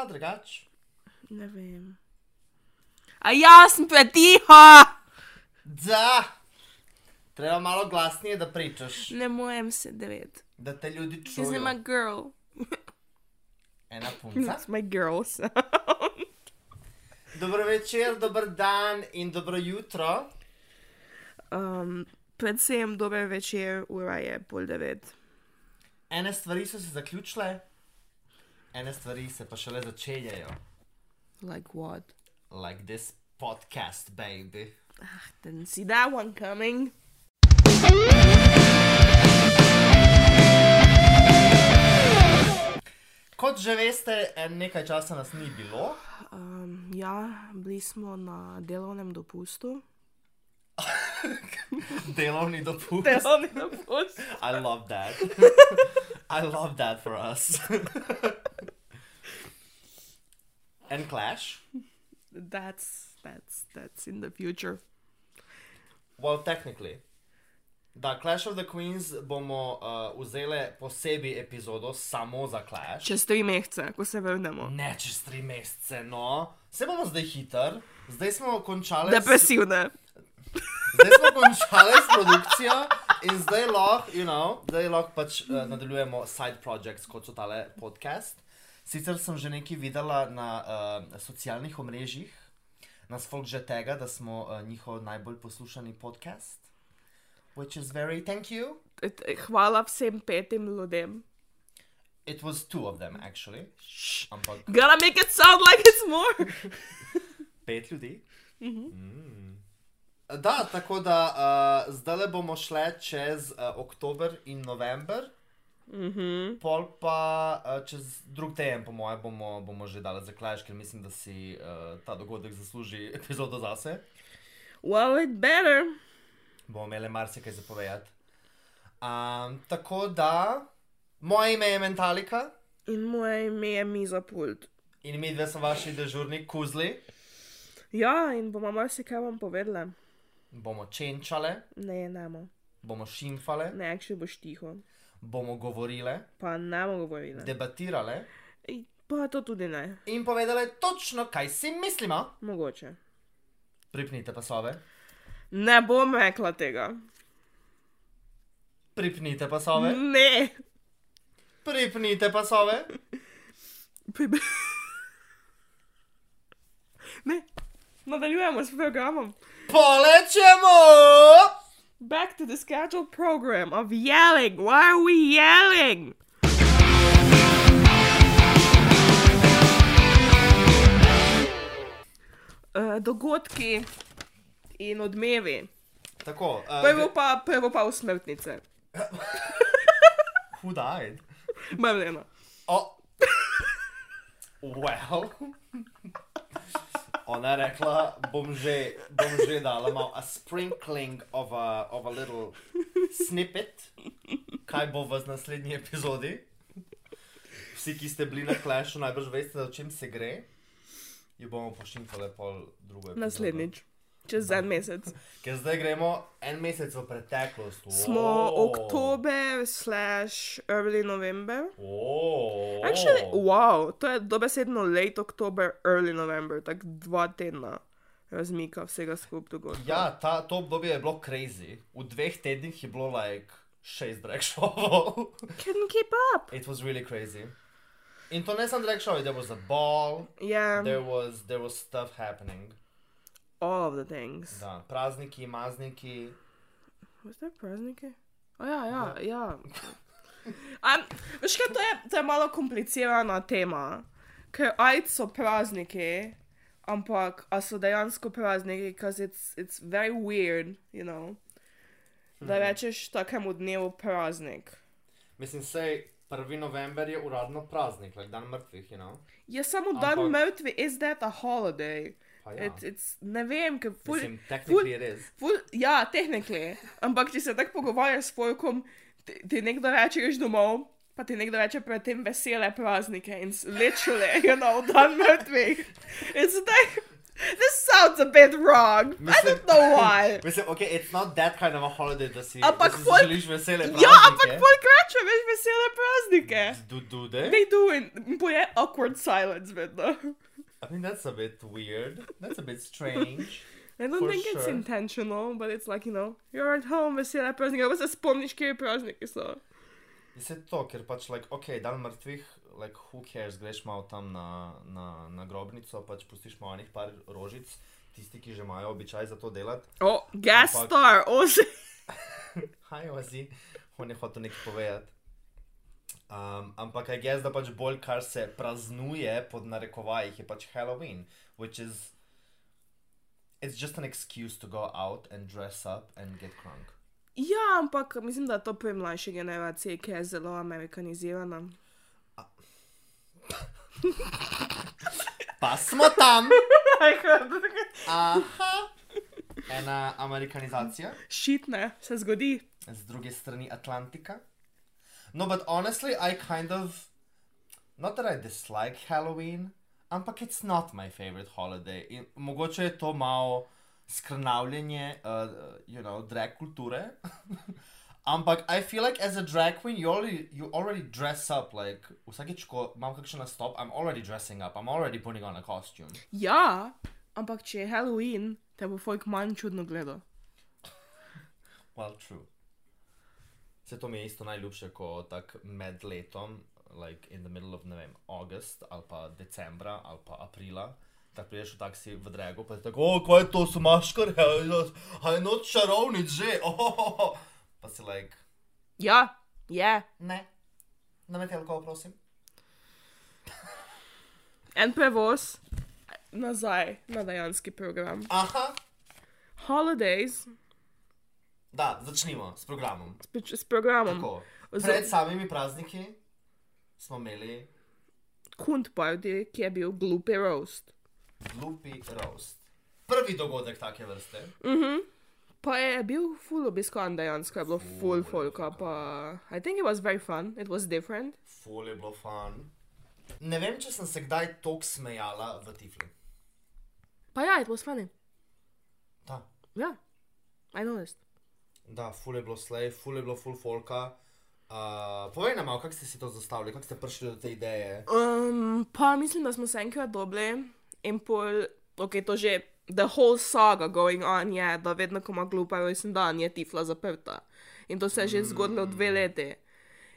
pa drugače. Ne vem. A jaz sem pretiha! Da, treba malo glasnije, da pričaš, Ne morem se devet. da te ljudi She's čujejo. my girl. Ena punca. That's my girl sound. Dobro večer, dober dan in dobro jutro. Um, predvsem dober večer, ura je pol devet. Ene stvari so se zaključile, ene stvari se pa šele začenjajo. Like what? Like this podcast, baby. Didn't see that one coming. Kot že veste, nekaj časa nas ni bilo. Um, ja, bili smo na delovnem dopustu. Delovni dopust. Delovni dopust. I love that. I love that for us. and Clash. That's, that's, that's in the future. Well, technically. Da, Clash of the Queens bomo uh, vzeli posebej epizodo samo za Clash. Čez tri mesece, ko se vrnemo. Ne čez tri mesece, no. Se bomo zdaj hiter. Zdaj smo končali. s- Depresivne. Zdaj smo končali s produkcijo in zdaj lahko, you know, zdaj lahko pač uh, nadaljujemo side projects, kot so tale podcast. Sicer sem že nekaj videla na uh, socialnih omrežjih, nas folk že tega, da smo uh, njihov najbolj poslušani podcast. Which is very thank you. Hvala vsem petim ljudem. It was two of them, actually. Shh. Ampak Gotta make it sound like it's more. pet ljudi. Mm. Da, tako da uh, zdaj bomo šli čez uh, oktober in november. Mhm. Pol pa uh, čez drug teden, po mojem, bomo, bomo že dali za Clash, ker mislim, da si uh, ta dogodek zasluži epizodo zase. Well, it better. Bomo imeli marsikaj za povedati. Um, tako da, moje ime je Mentalika In moje ime je Miza Pult. in mi dve smo vaši dežurni kuzli. Ja, in bomo marsikaj vam povedali. Bomo čenčale, Ne, nemo. bomo šimfale, Ne, actually boš tiho. bomo govorile, Pa ne bomo govorili. debatirale Pa to tudi ne. in povedale točno, kaj si mislimo. Mogoče. Pripnite pasove, Ne bom rekla tega. pripnite pasove, Ne. pripnite pasove. Pri- ne. Nadaljujemo s programom. Polečemo! Back to the scheduled program of yelling. Why are we yelling? Uh, dogodki in odmevi. Tako, uh, Prvo pa, prvo pa usmrtnice. who died? Marlena. Oh. Well. Ona je rekla, bom že, bom že dala malo a sprinkling of a, of a little snippet, kaj bo v naslednji epizodi. Vsi, ki ste bili na Clashu, najbrž veste, o čem se gre. Jo bomo pošinkali pol drugo epizodo. Naslednjič. Čez en mesec. Ker zdaj gremo en mesec v preteklost. Smo Wow. oktober slash early November. Oh. Actually, wow, to je dobesedno late October, early November, tako dva tedna razmika vsega skupaj dogodka. Ja, ta, to obdobje je bilo crazy. V dveh tednih je bilo like šest drag showov. Couldn't keep up. It was really crazy. In to ne samo drag show, there was a ball, Yeah, there was, there was stuff happening. All of the things. Da, prazniki, mazniki. Was there praznike? O ja, ja, ja. Um, veš kaj, to je, to je malo komplicirana tema, ker ajc so prazniki, ampak a so dejansko prazniki, because it's, it's very weird, you know, da rečeš takemu dnevu praznik. Mislim, sej 1. november je uradno praznik, like dan mrtvih, you know. Je samo dan Ampak- mrtvi, is that a holiday? Ja. It, it's, ne vem, ker ful, Mislim, technically it is. ful, ja, tehnikli, ampak če se tako pogovarjaš s folkom, ti, ti nekdo reče, greš domov, pa ti nekdo reče predtem vesele praznike in literally, you know, dan mrtvih. It's like, This sounds a bit wrong. I Mislim- don't know why. Mislim, ok, it's not that kind of a holiday, da si, Ampak da si folk- želiš vesele Ja, ampak praznike. folk reče, veš, vesele praznike. Do, do they? They do in boje awkward silence vedno. I mean, that's a bit weird. That's a bit strange. I don't think it's sure. intentional, but it's like, you know, you're at home, vesele praznike. Pa se spomniš, kje prazniki so. Je se to, ker pač, like, ok, dan mrtvih, like, who cares, greš malo tam na, na, na grobnico, pač pustiš malo enih par rožic, tisti, ki že imajo običaj za to delati. Oh, guest Ampak- star, osi. Haj, ozi, on je hotel nekaj povedati. Um, ampak je jaz, da pač bolj, kar se praznuje pod narekovajih, je pač Halloween, which is. It's just an excuse to go out and dress up and get crunk. Ja, ampak mislim, da to pri mlajši generaciji, ki je zelo amerikanizirana. Pa smo tam! Aha! Ena amerikanizacija Šitne, se zgodi. z druge strani Atlantika. No, but honestly, I kind of. Not that I dislike Halloween, ampak it's not my favorite holiday. In mogoče je to malo skrnavljenje, uh, you know, drag kulture. ampak I feel like as a drag queen, you already, you already dress up. Like, vsakeč, ko imam kakšen nastop, I'm already dressing up, I'm already putting on a costume. Ja, ampak če je Halloween, te bo folk manj čudno gledal. Well, true. Se to mi je isto najljubše, ko tak med letom, like in the middle of, ne vem, August ali pa decembra ali pa aprila, tako prideš v taksi v drago, pa je tako, o, kaj je to, so maškar, a je noč čarovnic že, oh, pa si like, Ja, je. ne, na metelko, prosim. En prevoz nazaj na dejanski program. Aha, Holidays da, začnimo s programom. s, s programom. Tako, pred samimi prazniki smo imeli Kunt party, ki je bil Gloopy Roast. glupi roast. Prvi dogodek take vrste. Pa je bil full obiskan dejansko, je bilo full folka, pa I think it was very fun, it was different. Ful je bilo fun. Ne vem, če sem se kdaj tako smejala v Tifli. Pa ja, it was funny. Da, Ja, I noticed. Da ful je bilo slej, ful je bilo ful folka. Uh, povej nam, kako ste si to zastavili, kako ste prišli do te ideje. Um, pa mislim, da smo se enkrat dobili in pol, ok, to že, the whole saga going on je, da vedno, ko ima glupa rojsten dan, je tifla zaprta. In to se je že zgodilo dve leti.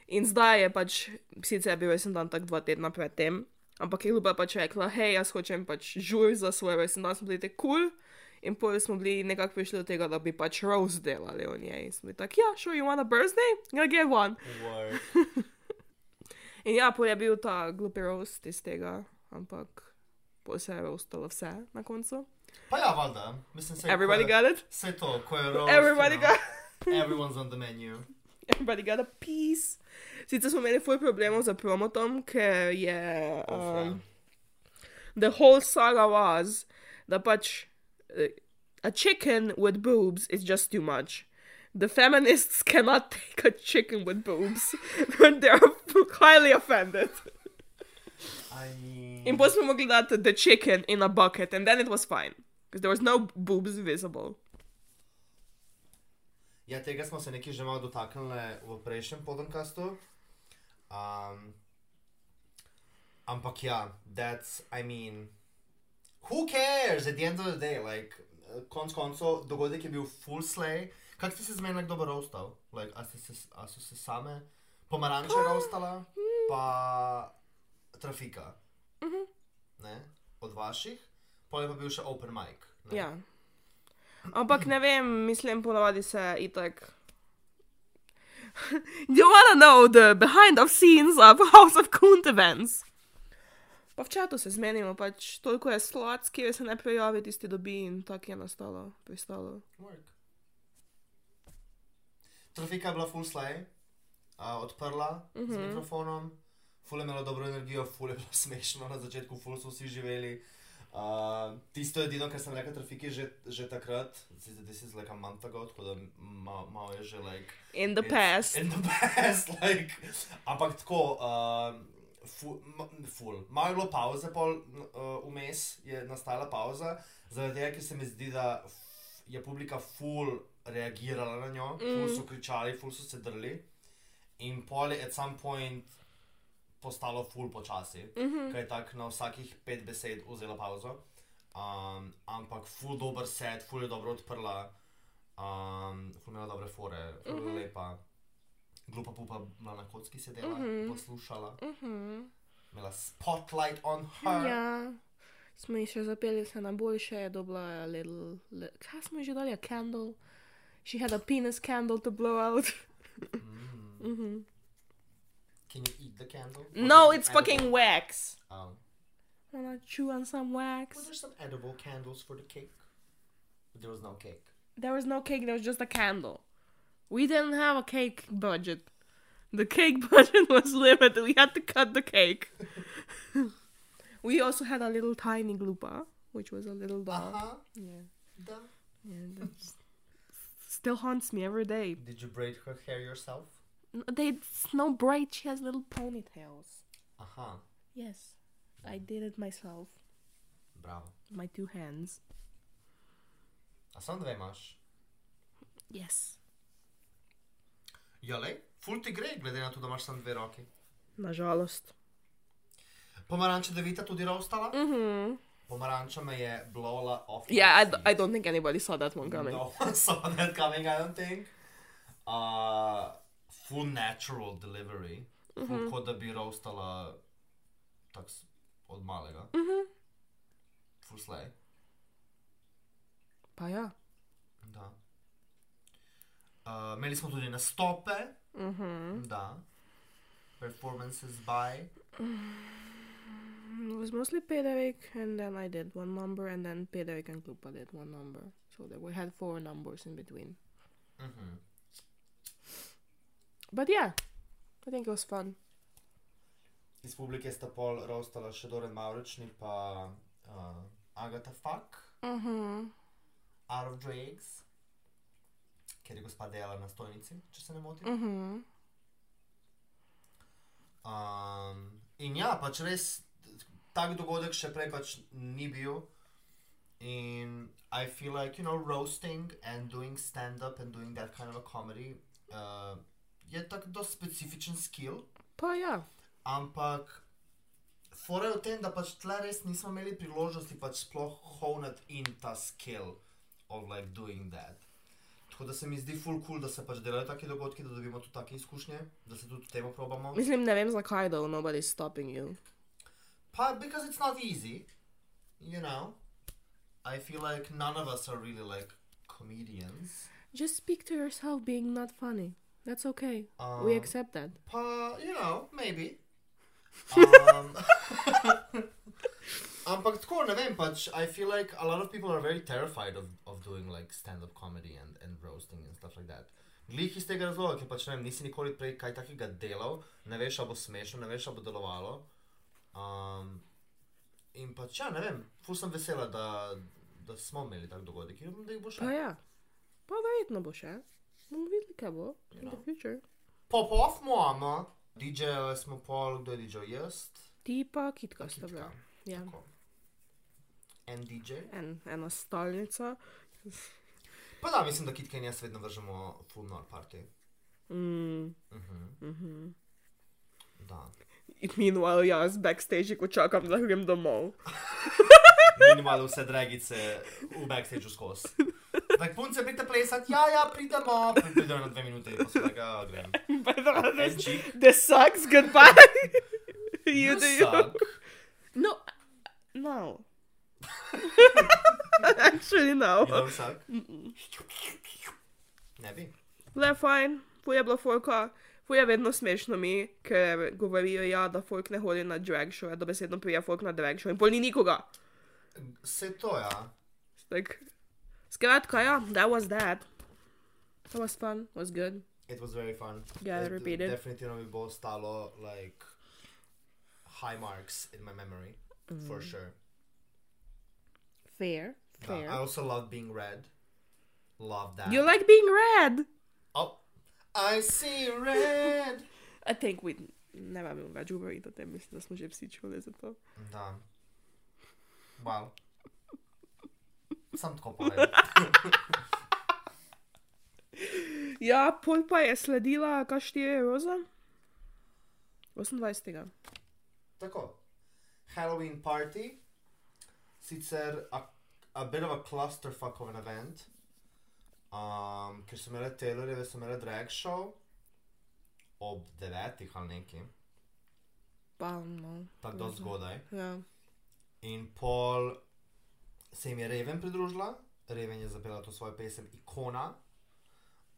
In zdaj je pač, sicer je bil rojsten dan tak dva tedna predtem, ampak je glupa pač rekla, hej, jaz hočem pač žur za svoj rojsten dan, smo bili te kul. Cool. In pol smo bili nekako prišli do tega, da bi pač roast delali o njej. In smo bili tako, ja, sure, you want a birthday? Ja, get one. In ja, pol je bil ta glupi roast iz tega, ampak pol se je roastalo vse na koncu. Pa ja, valjda, mislim se. Everybody ko je, got it? Vse to, ko je roast. Everybody you know, got Everyone's on the menu. Everybody got a piece. Sicer smo imeli full problemov za promotom, ker je. Oh, Um, the whole saga was, da pač a chicken with boobs is just too much. The feminists cannot take a chicken with boobs. They're highly offended. I mean. In mogli dati the chicken in a bucket, and then it was fine. Because there was no boobs visible. Ja, tega smo se nekaj že malo dotaknili v prejšnjem podcastu. Um, ampak ja, that's, I mean, who cares at the end of the day? Like, konc koncev, dogodek je bil full slay. Kako ste se zmenili, kdo bo roastal? Like, a, se, a so se same pomaranče roastala, pa trafika? Ne? Od vaših? Pa je pa bil še open mic. Ne? Ja. Ampak ne vem, mislim, ponavadi se itak. you wanna know the behind the scenes of House of Kunt events? Pa v čatu se zmenimo, pač toliko je slots, ki se ne prijavi, tisti dobi in tako je nastalo, pristalo. Work. Trafika je bila full slay, uh, odprla mm -hmm. z mikrofonom, full je imela dobro energijo, full je bilo smešno na začetku, full so vsi živeli. Uh, tisto je edino, kar sem rekel trafiki že, že takrat, zdaj this is like a month ago, tako da malo ma je že like. In the past. In the past, like. Ampak tako, uh, ful. Malo je bilo pauze, pol uh, vmes je nastala pauza, zaradi tega, ker se mi zdi, da je publika ful reagirala na njo, mm. ful so kričali, ful so se drli. In pol je at some point postalo ful počasi, mm -hmm. ker je tako na vsakih pet besed vzela pauzo. Um, ampak ful dober set, ful je dobro odprla, um, ful ima dobre fore, ful mm -hmm. lepa. Glupa pupa bila na kocki sedela, mm -hmm. poslušala. Imela spotlight on her. Ja. Smo ji še zapeli se na boljše, je dobila a little, li, kaj smo ji že dali, a candle. She had a penis candle to blow out. mm-hmm. Can you eat the candle? no, it's edible? fucking wax. Um, Wanna chew on some wax? was there some edible candles for the cake? But there was no cake. There was no cake, there was just a candle. We didn't have a cake budget. The cake budget was limited. We had to cut the cake. we also had a little tiny glupa, which was a little doll. Uh-huh. Yeah. Da. Yeah, that's still haunts me every day. Did you braid her hair yourself? N- They no braid. She has little ponytails. Aha, Yes, I did it myself. bravo. My two hands. A samo dve imaš. Yes. Jale, ful ti gre, glede na to, da imaš samo dve roki. Nažalost. Pomaranča devita tudi roastala. Mm-hmm. Pomaranča me je blowla off. my Yeah, I, d-. I don't think anybody saw that one coming. No one saw that coming, I don't think. Uh, full natural delivery. Full Mhm. kot da bi tak s- od malega. Mm-hmm. Full slay. Pa ja. Da. Uh, imeli smo tudi nastope, Mm-hmm. da. Performances by. It was mostly Pederik, and then I did one number, and then Pederik and Klupa did one number. So there we had four numbers in between. Mhm. But yeah, I think it was fun. Iz publike sta pol roastala še Doren Maurični pa uh, Agatha Fuck, Mm-hmm. Out of Drags, ker je gospa delala na stojnici, če se ne motim. Mm-hmm. Um, in ja, pač res tak dogodek še prej pač ni bil. In I feel like, you know, roasting and doing stand up and doing that kind of a comedy uh, je tak dosti specifičen skill, Pa ja. ampak fora je v tem, da pač tle res nismo imeli priložnosti pač sploh honati in ta skill of like doing that. Tako da se mi zdi full cool, da se pač delajo taki dogodki, da dobimo tudi take izkušnje, da se tudi temu probamo. Mislim, ne vem zakaj, though, nobody's stopping you. Part because it's not easy, you know. I feel like none of us are really like comedians. Just speak to yourself being not funny. That's okay. Um, we accept that. Pa, you know, maybe. Um, ampak tako, ne vem, pač, I feel like a lot of people are very terrified of, of doing like stand-up comedy and, and roasting and stuff like that. Glih iz tega razloga, ker pač ne vem, nisi nikoli prej kaj takega delal, ne veš, ali bo smešno, ne veš, ali bo delovalo. Um, in pač, ja, ne vem, ful sem vesela, da, da smo imeli tak dogodek in da jih bo Pa še. ja. Pa verjetno bo še. Bomo videli, kaj bo in the Ja. future. Pop-off imamo, DJ smo pol, kdo je DJ jaz? Ti pa kitka sta bila. Ja. Tako. En DJ. En, ena stalnica. Pa da, mislim, da kitke in jaz vedno vržemo full nor party. Mm. Mhm. Mhm. Da. Meanwhile, jaz backstage, ko čakam, da grem domov. Minimalno vse dragice v backstage skozi. Tako punce pridete plesati, ja, ja, pridemo. Pridemo na dve minute in potem tako, grem. The this, čik. this sucks. Goodbye. you You do you. suck. No. No. Actually, no. Suck. Ne bi. Le fajn, fuj je bila folka, fuj je vedno smešno mi, ker govorijo, ja, da folk ne hodi na drag show, da besedno prija folk na drag show in pol ni nikoga. Se to, ja. Like, skratka, ja, that was that. That was fun, was good. It was very fun. Yeah, It repeat it. Definitivno mi bo ostalo, like, high marks in my memory. For mm. sure. Fair, Uh, fair. I also love being red. Love that. You like being red? Oh, I see red. I think we ne vem več govoriti o tem, mislim, da smo že vsi čuli za to. Da. Wow. Sam tako povem. Ja, pol pa je sledila, kaj štiri roza? 28. Tako. Halloween party, sicer a, a bit of a clusterfuck of an event, um, ker so imeli Taylorjeve, so imeli drag show ob devetih ali nekaj, Pa, no. tako do zgodaj. Ja. In pol se jim je Raven pridružila, Raven je zapela to svojo pesem Ikona.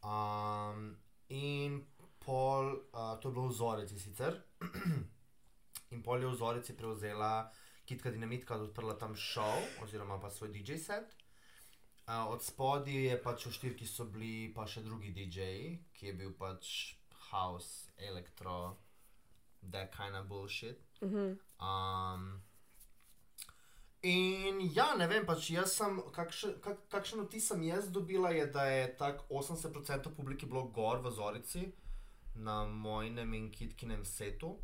Um, in pol, uh, to je bilo v Zorici sicer. in pol je v Zorici prevzela Kitka Dinamitka, odprla tam šov, oziroma pa svoj DJ set. Uh, od spodaj je pač v štirki so bili pa še drugi DJ-ji, ki je bil pač house, elektro, that kind of bullshit. Mhm. Um, in ja, ne vem, pač jaz sem, kakšen, kak, kakšen vtis sem jaz dobila, je, da je tako 80% publiki bilo gor v Zorici na mojnem in kitkinem setu.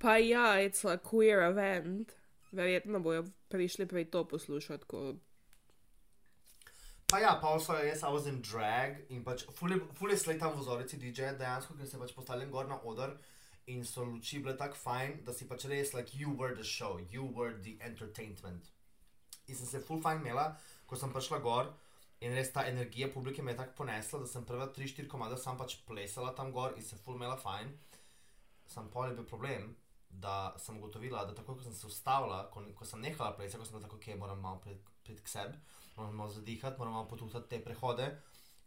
Pa ja, it's a queer event. Verjetno bojo prišli prej to poslušati, ko Pa ja, pa so jaz, was in drag in pač fully slej tam v Zorici DJ dejansko, ker se pač postavljam gor na oder. In so luči bile tako fajn, da si pač res, like, you were the show, you were the entertainment. In sem se full fajn imela, ko sem prišla gor in res ta energija publike me je tako ponesla, da sem prva 3-4 komada sam pač plesala tam gor in se full imela fajn. Sam pol je bil problem, da sem ugotovila, da tako ko sem se ustavila, ko, ko sem nehala plesati, ko sem bila tako, ok, moram malo priti prid k sebi, moram malo zadihati, moram malo potuhtati te prehode.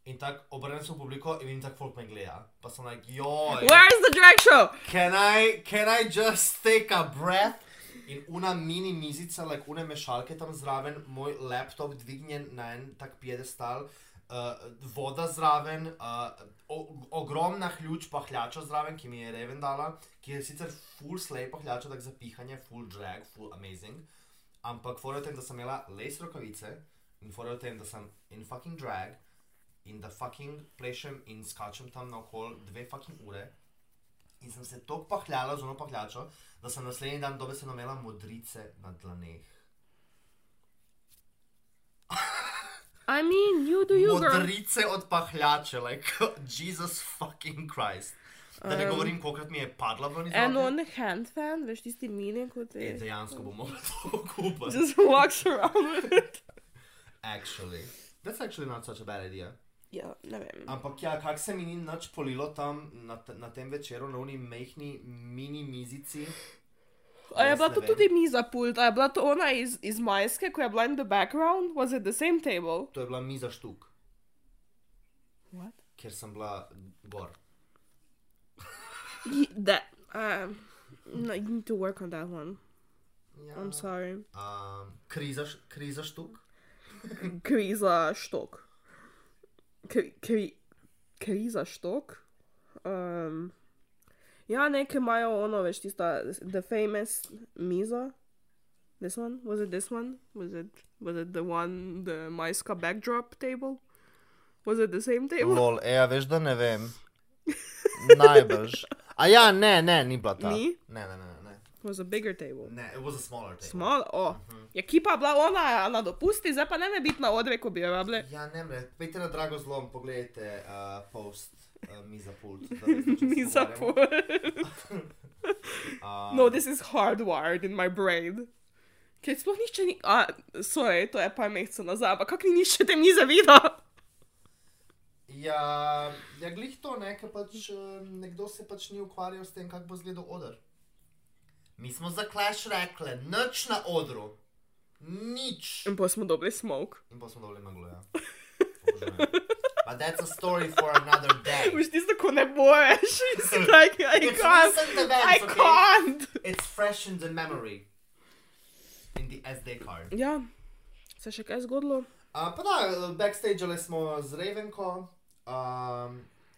In tako obrnem se v publiko in vidim tako folk me gleda. Pa sem like, joj. Where's the drag show? Can I, can I just take a breath? In una mini mizica, like une mešalke tam zraven, moj laptop dvignjen na en tak piedestal, uh, voda zraven, uh, o, ogromna ključ pahljača zraven, ki mi je Reven dala, ki je sicer full slay pahljača, tak za pihanje, full drag, full amazing. Ampak je v tem, da sem imela les rokavice in je v tem, da sem in fucking drag in da fucking plešem in skačem tam naokol dve fucking ure. In sem se tako pahljala z ono pahljačo, da sem naslednji dan dobesedno imela modrice na dlaneh. I mean, you do you, girl. Modrice od pahljače, like Jesus fucking Christ. Da ne Um, govorim, kolikrat mi je padla ven iz En roke. on hand fan, veš tisti mini, kot E, je. dejansko bom mogla to kupiti. Just walks around with it. Actually. That's actually not such a bad idea. Ja, ne vem. Ampak ja, kak se mi ni nič polilo tam na, na tem večeru, na uni mehni mini mizici. A bila ne to tudi miza pult, a bila to ona iz, iz Majske, ko je bila in the background? Was it the same table? To je bila miza štuk, What? ker sem bila gor. That, um, no, you need to work on that one. Ja. I'm sorry. Um, kriza, kriza štuk. Kriza štok. Kri, kri, kriza štok? Um, ja, nekaj imajo ono, veš, tista, the famous miza. This one? Was it this one? Was it, was it the one, the Majska backdrop table? Was it the same table? Lol, e, a veš, da ne vem. Najbrž. A ja, ne, ne, ni bila ta. Ni? Ne, ne, ne, ne. It was a bigger table. Ne, it was a smaller table. Small, oh. Je kipa bila ona na dopusti, zdaj pa ne me biti na odre, ko bi jo rabile. Ja, ne mre, pejte na drago zlom, pogledajte uh, post uh, Miza Pult. da veste, o čem se Miza pogovarjamo. pult. Um, No, this is hardwired in my brain. Ker sploh nišče ni... A, sorry, to je par mesecev nazaj, ampak kak ni nišče te mize videl? Ja, ja glih to, ne, ker pač uh, nekdo se pač ni ukvarjal s tem, kako bo izgledal odr. Mi smo za Clash rekli, nič na odru. Nič. In pa smo dobili smoke. In pa smo dobili meglo, ja. But that's a story for another day. Tisto, ko ne boješ. In si like, I It's can't. recent I events, okay? can't. It's fresh in the memory. In the SD card. Ja, se še kaj zgodilo? Uh, pa da, backstage smo z Ravenko, um,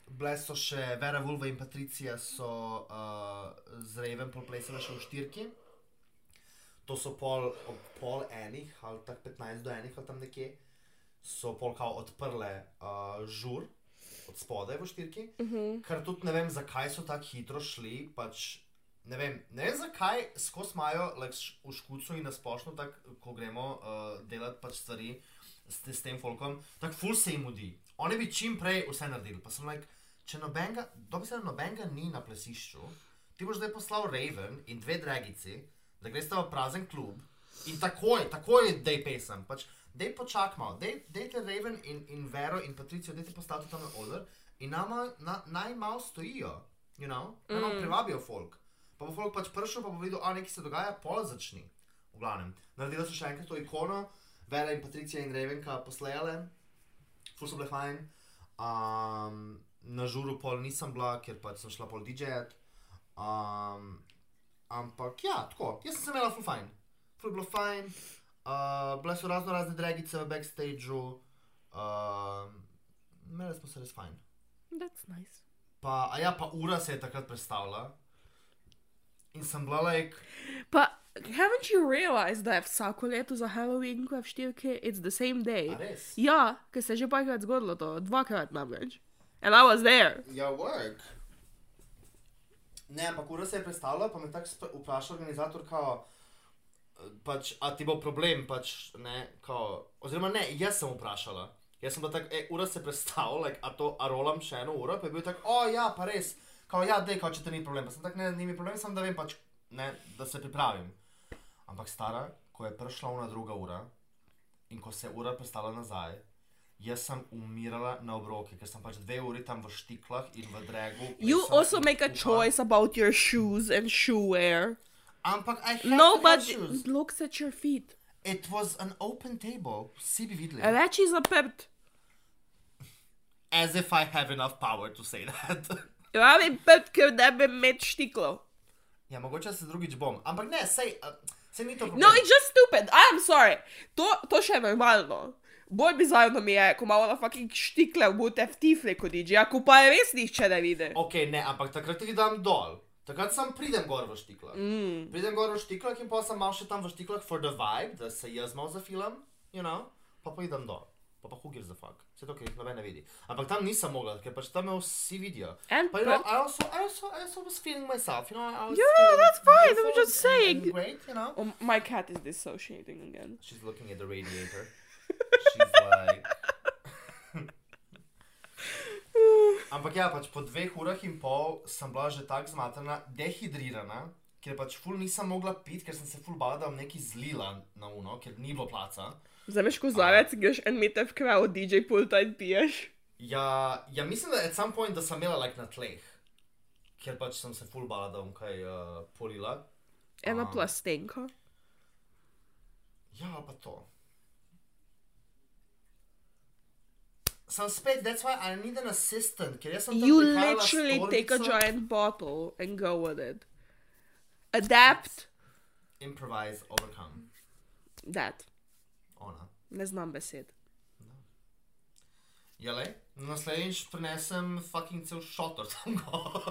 bile so še Vera Vulva in Patricija so uh, z Raven plesale še v štirki. To so pol, pol enih, ali tako 15 do enih, ali tam nekje, so pol kao odprle uh, žur. od spodaj v štirki, Uh -huh. ker tudi ne vem, zakaj so tako hitro šli. Pač, ne, vem, ne vem, zakaj skozi imajo like, v škucu in nasplošno, tak, ko gremo uh, delati pač stvari s, s tem folkom, tako ful se jim mudi. Oni bi čim prej vse naredili. Pa sem like, če nobenega, dobesedno nobenega ni na plesišču, ti boš zdaj poslal Raven in dve dragici, da greš v prazen klub in takoj, takoj dej pesem. Pač, dej počak malo, dej, dejte Raven in, in Vero in Patricijo, dejte postaviti tam na oder in nama, na, naj malo stojijo, you know? naj malo Mm. privabijo folk. Pa bo folk pač prišel, pa bo videl, a nekaj se dogaja, pol začni. V glavnem, naredili so še enkrat to ikono, Vera in Patricija in Ravenka poslejale, ful so bile fajn. Um, na žuru pol nisem bila, ker pač sem šla pol DJ-jat. Um, ampak ja, tako, jaz sem se imela ful fajn. Ful je bilo fajn. Uh, bile so razno razne dragice v backstageu. Uh, imeli smo se res fajn. That's nice. Pa, a ja, pa ura se je takrat predstavila. In sem bila like, Pa, haven't you realized da je vsako leto za Halloween, ko je v štirki, it's the same day? Ja, ker se je že parkrat zgodilo to, dvakrat namreč. And I was there. Ja, work. Ne, ampak ura se je predstavila, pa me tako vpraša organizator, kao, pač, a ti bo problem, pač, ne, kao, oziroma ne, jaz sem vprašala. Jaz sem bila tako, e, ura se je predstavila, like, a to, a rolam še eno uro, pa je bil tako, o ja, pa res, kao, ja, dej, kao, če te ni problem, pa sem tako, ne, ni mi problem, sem da vem, pač, ne, da se pripravim. Ampak stara, ko je prišla ona druga ura in ko se je ura predstavila nazaj, jaz sem umirala na obroke, ker sem pač dve uri tam v štiklah in v dregu. You also make a choice about your shoes and shoe wear. Ampak I had Nobody shoes. looks at your feet. It was an open table. Vsi bi videli. Reči zaprt. As if I have enough power to say that. Rabim pet, ker ne bi imel štiklov. ja, mogoče se drugič bom. Ampak ne, sej, uh, sej ni to problem. No, it's just stupid. I am sorry. To, to še je normalno. Bolj bizarno mi je, ko malo na fucking štikle bote v tifle kot DJ, ko pa je res nihče ne vidi. Ok, ne, ampak takrat jih dam dol. Takrat sem pridem gor v štiklah. Mm. Pridem gor v štiklah in pa sem mal še tam v štiklah for the vibe, da se jaz mal za film, you know, pa pa idem dol. Pa pa hugir za fuck. Vse to, ker jih noben ne vidi. Ampak tam nisem mogla, ker pač tam me vsi vidijo. And But you know, I also, I also, I also was feeling myself, you know, I was Yeah, that's fine, I'm just saying. great, you know. Oh, my cat is dissociating again. She's looking at the radiator. She's like. Ampak ja, pač po dveh urah in pol sem bila že tako zmatrana, dehidrirana, ker pač ful nisem mogla piti, ker sem se ful bala, da bom nekaj zlila na uno, ker ni bilo placa. Vzameš kozarec, greš en meter v krav, DJ pulta in piješ. Ja, ja, mislim, da at some point, da sem imela like na tleh, ker pač sem se ful bala, da bom kaj uh, polila. Ena Ah. plastenka. Ja, pa to. Sem spet, that's why I need an assistant, ker jaz sem tam You literally take a giant bottle and go with it. Adapt Improvise, overcome. that. Ona. Ne znam besed. Jale, naslednjič prinesem fucking cel šotor tam gor.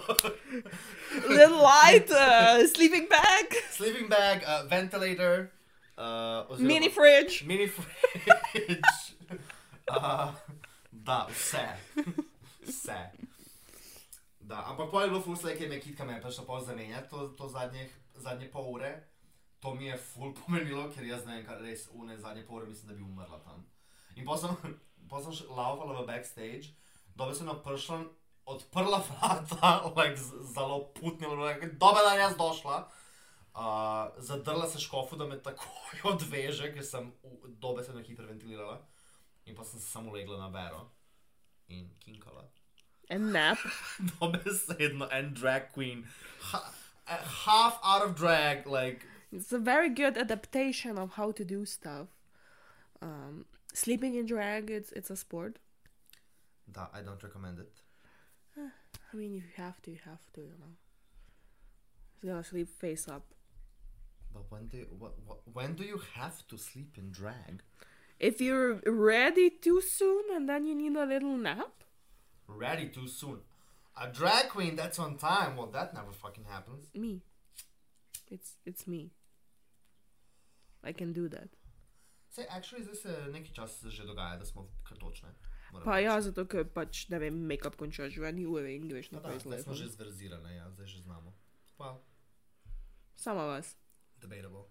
Little light, uh, sleeping bag, Sleeping bag, uh, ventilator, uh, oziroma- mini fridge. Mini fridge. uh, da, vse. Vse. Da, ampak pol je bilo ful slej, ker me kitka me je prišla pol zamenjati to, to zadnje, zadnje pol ure. To mi je ful pomenilo, ker jaz ne vem, kaj res une zadnje pol ure mislim, da bi umrla tam. In potem sem, pol sem laufala v backstage, dobe sem prišla, odprla vrata, like, zelo putnila, like, dobe da jaz došla. Uh, zadrla se škofu, da me takoj odveže, ker sem v- dobesedno hiperventilirala. In pa sem se samo legla na vero in kinkala. And nap. Dobesedno en drag queen. Ha, half out of drag, like. It's a very good adaptation of how to do stuff. Um, sleeping in drag, it's it's a sport. Da, I don't recommend it. I mean, if you have to, you have to, you know. It's gonna sleep face up. But when do you, what, what, when do you have to sleep in drag? If you're ready too soon and then you need a little nap, Ready too soon. A drag queen that's on time. Well, that never fucking happens. me. It's it's me. I can do that. Say, actually, zdaj se nekaj časa že dogaja, da smo kar točne. moram Pa reči. ja, zato ker pač, ne vem, make-up končaš življenje, ure in greš No, da, naprej zdaj smo z že lepom. zverzirane, ja, zdaj že znamo. Well, Sama vas. debatable.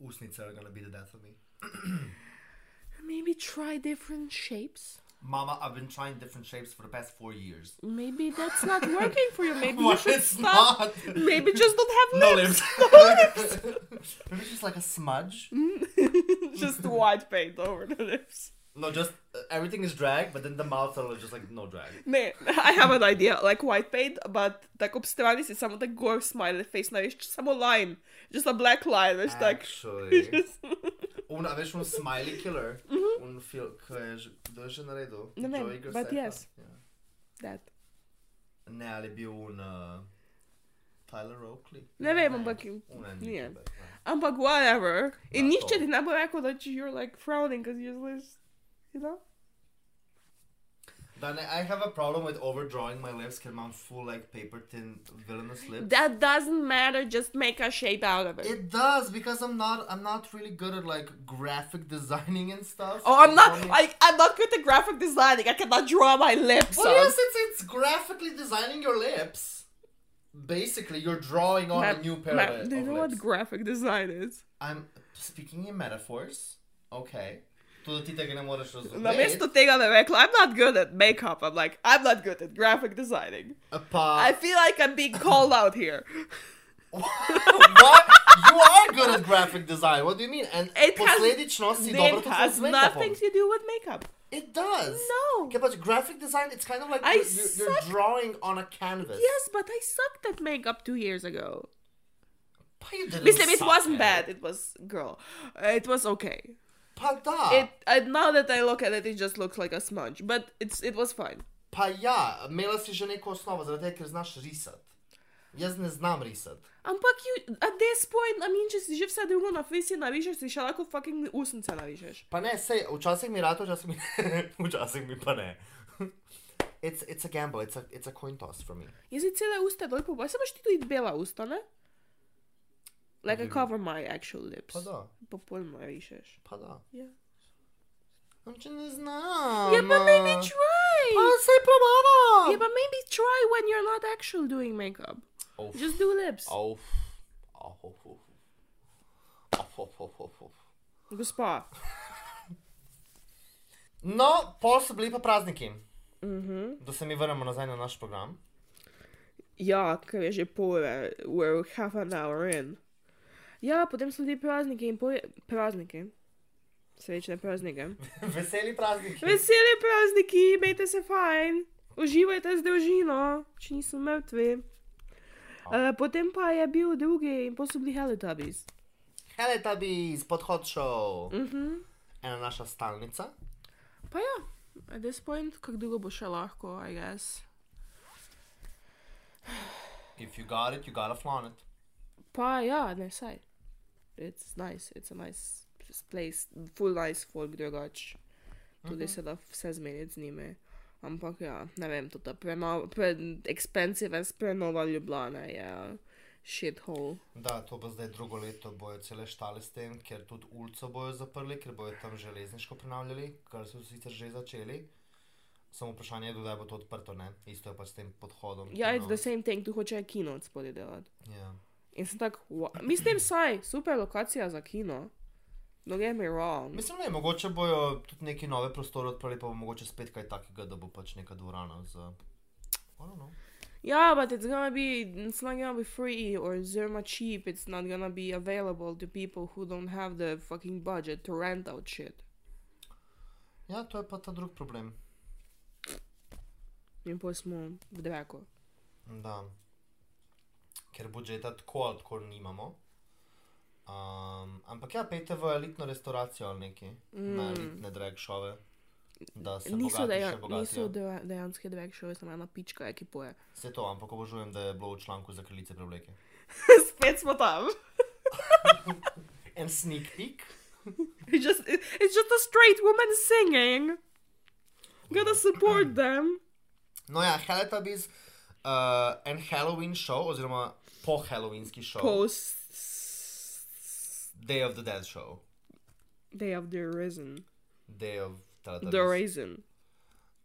Usnice are gonna be the death of me. Maybe try different shapes. Mama, I've been trying different shapes for the past four years. Maybe that's not working for you. Maybe you should stop. not. Maybe just don't have No lips. lips. Maybe just like a smudge. just white paint over the lips. No, just uh, everything is drag, but then the mouth are just like no drag. Ne, I have an idea, like white paint, but tako ob strani si samo tak gor smiley face narediš, samo line, just a black line, tak. Actually. Un, a veš, un smiley killer. Un film, ko je že, kdo je že naredil? Ne vem, but yes. Ja. That. Ne, ali je bil un uh, Tyler Oakley? Ne vem, ampak ja. Ampak whatever. In nihče ti ne bo rekel, da you're like frowning because you're just, you know? Then I have a problem with overdrawing my lips ker imam full like paper thin villainous lips. That doesn't matter, just make a shape out of it. It does because I'm not I'm not really good at like graphic designing and stuff. Oh, I'm not. I, I'm not good at graphic designing. I cannot draw my lips. Well, on. yes, it's it's graphically designing your lips. Basically, you're drawing on Ma'am- a new pair ma'am, of, do you know lips. what graphic design is? I'm speaking in metaphors. Okay. To ti tega ne moreš razumeti. Namesto tega da rekla, I'm not good at makeup. I'm like, I'm not good at graphic designing. Pa... I feel like I'm being called out here. what? You are good at graphic design. What do you mean? And It has- posledično si dobro It has nothing to do with makeup. It does. No. Okay, but graphic design, it's kind of like I you're, you're, you're drawing on a canvas. Yes, but I sucked at makeup two years ago. Pa you didn't Listen, it wasn't at bad. It was girl. Uh, it was okay. Pa da. It uh, now that I look at it, it just looks like a smudge. But it's it was fine. Pa ja, imela si že neko osnovo, zaradi tega, ker znaš risati. Jaz ne znam risati. Ampak you, at this point, I mean, če si že vse drugo na fesi narišeš, si še lahko fucking usnice narišeš. Pa ne, sej, včasih mi rado, včasih mi, včasih mi pa ne. It's, it's a gamble, it's a, it's a coin toss for me. Jaz si cele usta dol poboj, samo ti tudi bela usta, ne? Like I cover my actual lips. Pa da, Pa pol narišeš. pa da. Ja. No, če ne znam. Yeah, but maybe try. Pa sej probavam. Yeah, but maybe try when you're not actually doing makeup. Auf. Just do lips. Auf. Auf, auf, auf. Auf, auf, auf, auf, auf. Gospa. No, pol so bili pa prazniki. Mhm. Da se mi vrnemo nazaj na naš program. Ja, ker je že pol ure, we're half an hour in. Ja, potem so ti prazniki in pol... Prazniki. Srečne praznike. Veseli prazniki. Veseli prazniki, imejte se fajn, uživajte z družino, če niso mrtvi. Uh, potem pa je bil drugi in bili Teletubbies. Teletubbies, podhod show. Mhm. Ena naša stalnica. Pa ja, at this point, kako dolgo bo še lahko, I guess. If you got it, you gotta flaunt it. Pa ja, ne saj. It's nice, it's a nice place, full nice folk drugač. Tudi se da vse zmeniti z njimi. Ampak ja, ne vem, to ta prenova, pre expensive as prenova Ljubljana je shithole. Da, to bo zdaj drugo leto, bojo cele štale s tem, ker tudi ulico bojo zaprli, ker bojo tam železniško prenavljali, kar so sicer že začeli. Samo vprašanje je, kdaj bo to odprto, ne? Isto je pa s tem podhodom. Ja, you it's the same thing, tu hoče kino od spodaj delati. Ja. In sem tak, "Wha- mislim, saj, super lokacija za kino. Don't get me wrong. Mislim, ne, mogoče bojo tudi neki nove prostore odprli, pa bo mogoče spet kaj takega, da bo pač neka dvorana za... Know. Yeah, but it's gonna be, it's not gonna be free or zero cheap. It's not gonna be available to people who don't have the fucking budget to rent out shit. Ja, to je pa ta drug problem. In pa smo v draku. Da. Ker budžeta tako ali tako nimamo. Um, ampak ja, pejte v elitno restauracijo ali neki, mm. na elitne drag šove. Da Niso, deja, niso deja, dejanske drag shows, samo ena pička ki poje. Vse to, ampak obožujem, da je bilo v članku za kraljice prevleke. Spet smo tam. En sneak peek. It's just, it, it's just a straight woman singing. Gotta support them. No ja, Teletubbies, uh, en Halloween show, oziroma po Halloweenski show. Post Day of the Dead show. Day of the Risen. Day of. The Raisin.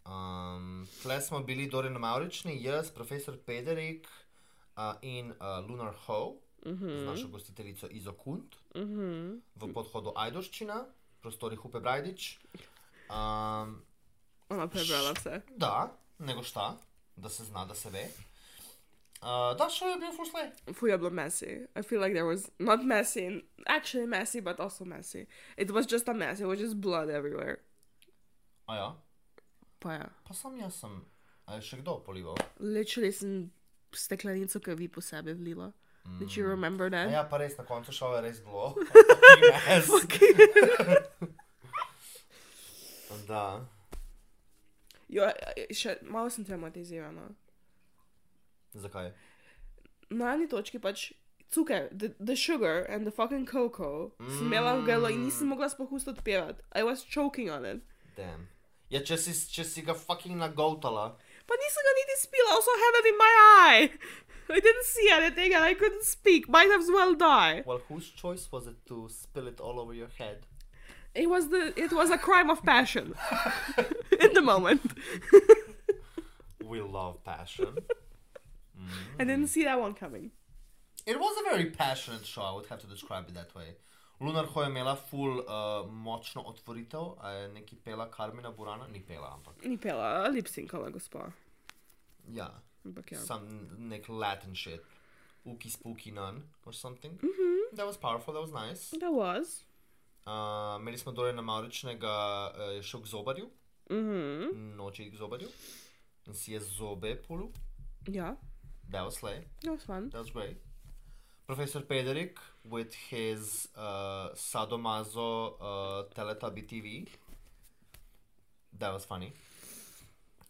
Um, tle smo bili Dorin Maurični, jaz, profesor Pederik uh, in uh, Lunar Ho, uh -huh. z našo gostiteljico Izo Kunt, uh -huh. v podhodu Ajdovščina, prostori Hupe Brajdič. Um, Ona prebrala vse. da, nego šta, da se zna, da se ve. Uh, da, šel je bil fuslej. Fuj je bilo messy. I feel like there was not messy, actually messy, but also messy. It was just a mess. It was just blood everywhere. A ja, Pa ja. pa sam jaz sem, a je še kdo polival. Literally sem steklenico krvi po sebi vlila. Did you remember A that? ja, pa res na koncu šel je res bilo. Da. Jo, še malo sem traumatizirana. Zakaj? Na eni točki pač cuker, the, the sugar and the fucking cocoa, mm. sem imela v grlu in nisem mogla sploh ust odpirati. I was choking on it. Damn. Ja, če si, če si ga fucking nagotala. Pa nisem ga niti spila, also had it in my eye. I didn't see anything and I couldn't speak. Might as well die. Well, whose choice was it to spill it all over your head? It was the it was a crime of passion. in the moment. We love passion. I didn't see that one coming. It was a very passionate show, I would have to describe it that way. Lunar Ho je imela full uh, močno otvoritev, a je neki pela Karmina Burana, ni pela, ampak Ni pela, lipsinkala gospa. ja, Ampak ja. some nek Latin shit. Uki spooky nun or something. Mm -hmm. That was powerful, that was nice. That was. Uh, imeli smo dole na Mauričnega, uh, je šel k zobarju, Mhm. noči k zobarju in si je zobe pulu. Ja. That was slay. That was fun. That was great. Professor Pederik with his uh, Sadomaso uh, Teletubby TV. That was funny.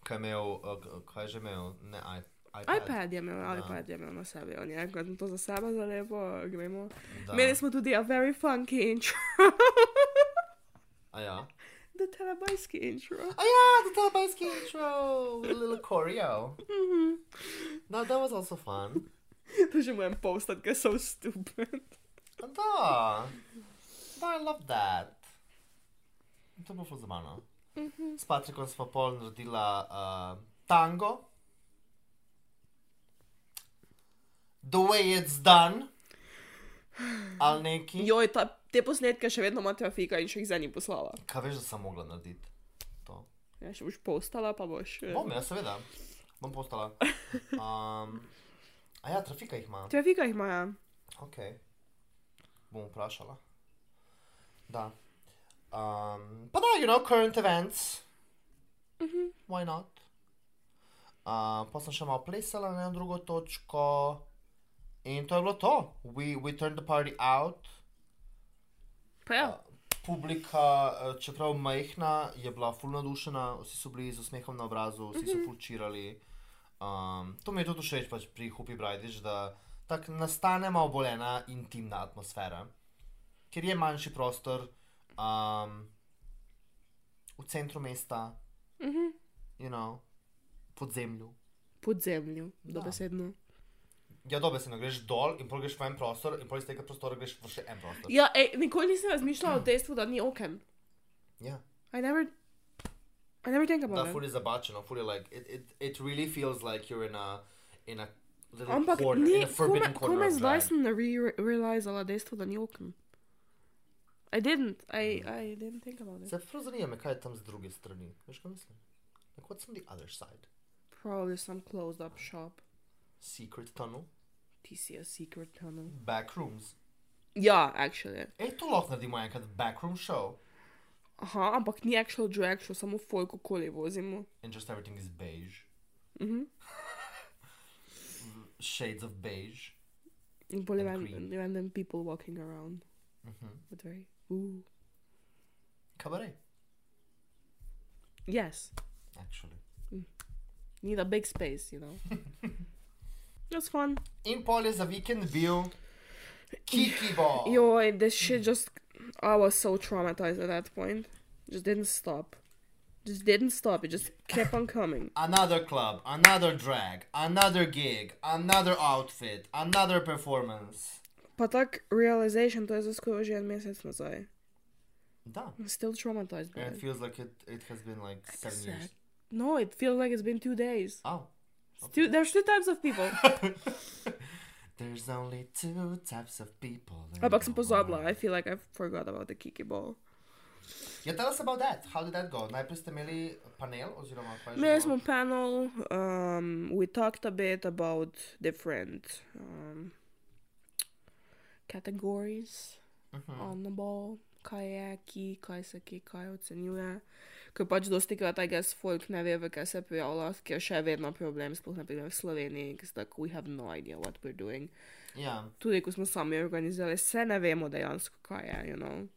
Kaj je imel, uh, kaj je že imel, ne i- iPad. iPad je imel, iPad je imel na sebi, on je enkrat to za sebe za lepo, gremo. Da. Imeli smo tudi a very funky intro. A ja. The telebajski intro. Oh yeah, the Telebajski intro with a little choreo. No, that was also fun. To že moram postat, ker so stupid. Da. Da, I love that. To je bilo ful zabavno. S Patrikom smo pol naredila uh, tango. The way it's done. Ali neki. Joj, ta, te posnetke še vedno ima trafika in še jih zdaj ni poslala. Kaj veš, da sem mogla narediti? To. Ja, še boš postala, pa boš. eh, Bom, ja, seveda. Bom postala. Um, a ja, trafika jih ima. Trafika jih ima, ja. Ok. Bom vprašala. Da. Um, pa da, you know, current events. Mm -hmm. Why not? Uh, pa sem še malo plesala na eno drugo točko. In to je bilo to. We, we turned the party out. Pa ja. Publika, eh, čeprav majhna, je bila full nadušena, vsi so bili z usmehom na obrazu, vsi so full čirali. Um, to mi je tudi všeč pač pri Hupi Brajdiš, da tako nastane malo bolj ena intimna atmosfera, ker je manjši prostor um, v centru mesta, Uh -huh. you know, pod zemljo. Pod zemljo, Da. dobesedno. Ja, dobro, se ne greš dol in greš v en prostor, in iz tega prostora greš v še en prostor. Ja, ej, nikoli nisem razmišljala o dejstvu, da ni oken. Ja. I never. I never think Da, about ful it. je zabačeno, ful je like, it, it, it really feels like you're in a, in a little Ampak corner, ni, in a forbidden kome, corner of zdaj sem re realizala dejstvo, da ni oken. I didn't, I, Mm. I didn't think about it. Se prav zanima me, kaj je tam z druge strani. Veš, kaj mislim? Like, what's on the other side? Probably some closed up shop. Secret tunnel? A secret tunnel. Back rooms? Ja, actually. Ej, to lahko naredimo enkrat backroom show. Aha, ampak ni actual drag show, samo folk okoli vozimo. And just everything is beige. Mhm. Shades of beige. In bolj And random, random people walking around. Mhm. But very, ooh. Cabaret, Yes. actually. Need a big space, you know. That's fun. In pol je za vikend bil Kiki Ball. Yo, this shit just. I was so traumatized at that point. Just didn't stop. Just didn't stop. It just kept on coming. Another club, another drag, another gig, another outfit, another performance. Pa tak realization, to je za skoraj že en mesec nazaj. Da. I'm still traumatized by And it it. feels like it, it has been like seven years. No, it feels like it's been two days. Oh. Two, there's two types of people. There's only two types of people. Ampak sem pozabila. I feel like I forgot about the Kiki ball. Yeah, tell us about that. How did that go? Najprej ste imeli panel, oziroma? Imeli smo panel, um, we talked a bit about different um, categories Mhm. on the ball, kaj je, ki, kaj se ki, kaj ocenjuje. Ker pač dosti krat, I guess, folk ne ve, v kaj se prijavlja, ki je še vedno problem, sploh naprimer v Sloveniji, ker like, we have no idea what we're doing. Ja, Tudi, ko smo sami organizirali, se ne vemo dejansko, kaj je, you know.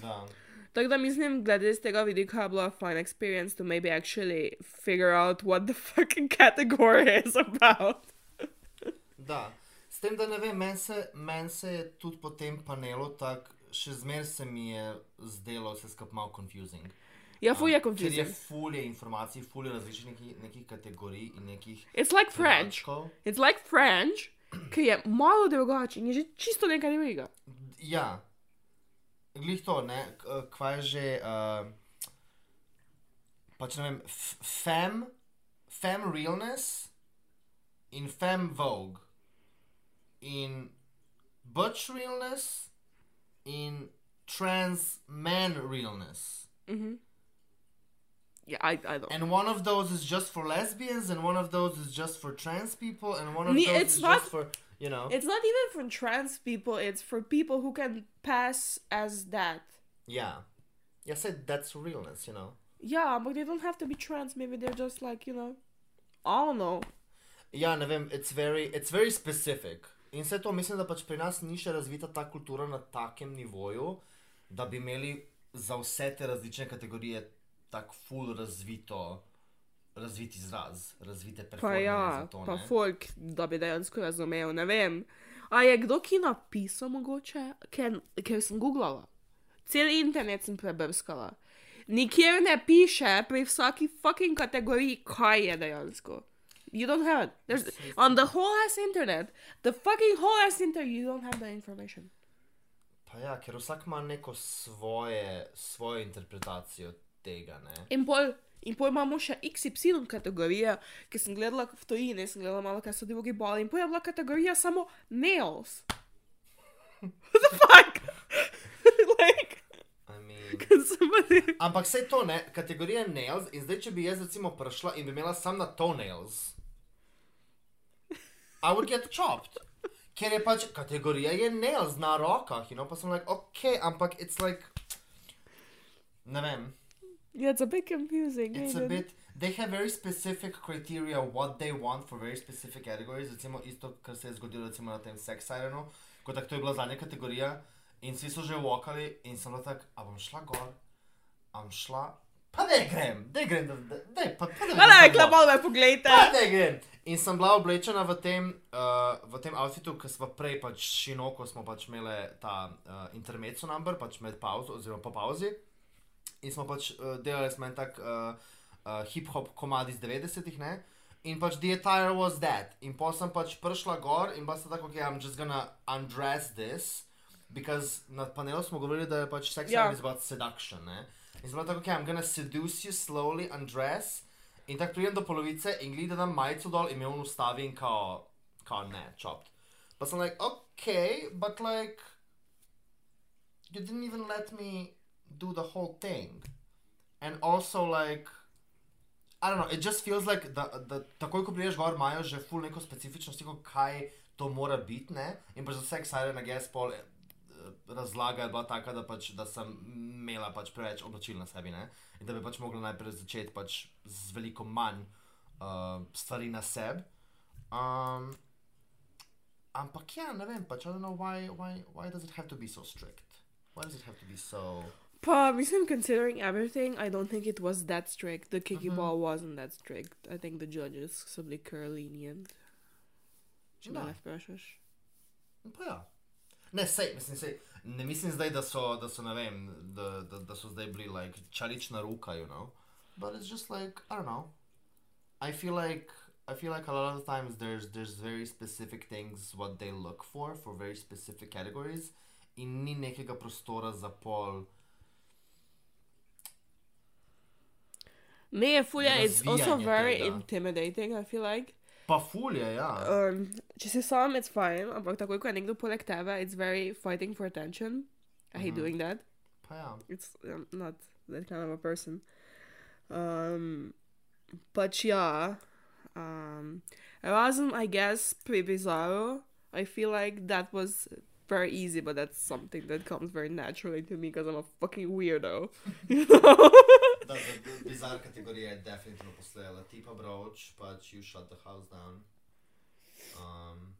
da. Tako da mislim, glede z tega vidika je bila fine experience to maybe actually figure out what the fucking category is about. Da. S tem, da ne vem, meni se, men se je tudi po tem panelu tako, še zmeraj se mi je zdelo vse skupaj malo confusing. Ja, fuj je Um, Ker je confusing. fulje informacij, fulje različnih nekih, nekih kategorij in nekih. It's like French. dodatkov. It's like French, ki je malo drugačen, je že čisto nekaj drugega. Ja, glih to, ne, kva je že. Uh, pač ne vem, fem, fem realness in fem vogue. In butch realness in trans man realness. Yeah, I, I don't. And one of those is just for lesbians, and one of those is just for trans people, and one of those it's is not- just for, you know. It's not even for trans people, it's for people who can pass as that. Yeah. Yeah, I said that's realness, you know. Yeah, but they don't have to be trans, maybe they're just like, you know, I don't know. Ja, ne vem, it's very, it's very specific. In vse to mislim, da pač pri nas ni še razvita ta kultura na takem nivoju, da bi imeli za vse te različne kategorije tako full razvito, razvit izraz, razvite Pa performance ja, to. pa ne. folk, da bi dejansko razumel, ne vem. A je kdo ki napisal mogoče? Ker, ker sem googlala. Cel internet sem prebrskala. Nikjer ne piše pri vsaki fucking kategoriji, kaj je dejansko. You don't have it. There's, on the whole ass internet, the fucking whole ass internet, you don't have the information. Pa ja, ker vsak ima neko svoje, svojo interpretacijo tega, ne. In pol, in pol imamo še XY kategorije, ki sem gledala v tujini, sem gledala malo, kaj so drugi boli. In pol je bila kategorija samo nails. What the fuck? like, I mean... somebody... Ampak vse to ne, kategorija nails in zdaj, če bi jaz recimo prišla in bi imela sam na toenails, I would get chopped. Ker je pač kategorija je nails na rokah, you know? pa sem like, ok, ampak it's like, ne vem, Yeah, it's a bit confusing. it's a bit, they have very specific criteria what they want for very specific categories, recimo isto, kar se je zgodilo recimo na tem sex sirenu, ko tako to je bila zadnja kategorija in vsi so že vokali in sem bila tak, a bom šla gor, a bom šla, pa da grem, da grem, da, da, pa, pa da Ale, klapal me, poglejte. Pa da grem. In sem bila oblečena v tem, uh, v tem outfitu, ki smo prej pač šinoko smo pač imeli ta uh, intermezzo number, pač med pauzo oziroma po pauzi. In smo pač uh, delali smo en tak uh, uh, hip-hop komad iz 90-ih, ne? In pač the attire was that. In pa sem pač prišla gor in pa sem tako, ok, I'm just gonna undress this. Because na panelu smo govorili, da je pač sex yeah. is about seduction, ne? In sem tako, ok, I'm gonna seduce you slowly, undress. In tako pridem do polovice in gledam majico dol in me on ustavi in kao, kao ne, chopped. Pa sem like, ok, but like, you didn't even let me do the whole thing. And also like, I don't know, it just feels like, da, da takoj ko prideš gor, imajo že full neko specifično sliko, kaj to mora biti, ne? In pa za vse ksare na gas pol eh, razlaga je bila taka, da, pač, da sem imela pač preveč oblačil na sebi, ne? In da bi pač mogla najprej začeti pač z veliko manj uh, stvari na sebi. Um, ampak ja, ne vem, pač I don't know why, why, why does it have to be so strict? Why does it have to be so... Pa, mislim, considering everything, I don't think it was that strict. The Kiki mm-hmm. ball wasn't that strict. I think the judges kar lenient. Če ne vprašaš. Pa ja. Ne, sej, mislim, sej, ne mislim zdaj, da so, da so, vem, da, da, da so zdaj bili like čalična ruka, you know. But it's just like, I don't know. I feel like, I feel like a lot of the times there's, there's very specific things what they look for, for very specific categories. In ni nekega prostora za pol. Fulja, it's also very intimidating, I feel like. Pa fulje, ja. Um, če si sam, it's fine, ampak takoj, ko je nekdo poleg tebe, it's very fighting for attention. I hate doing that. Pa ja. It's I'm not that kind of a person. Um, pač ja, um, razen, I guess, pri Bizarro, I feel like that was very easy, but that's something that comes very naturally to me because I'm a fucking weirdo. You know? Da, da, da, bizar kategorija je definitivno postojala. Ti pa broč, pač you shut the house down. Um,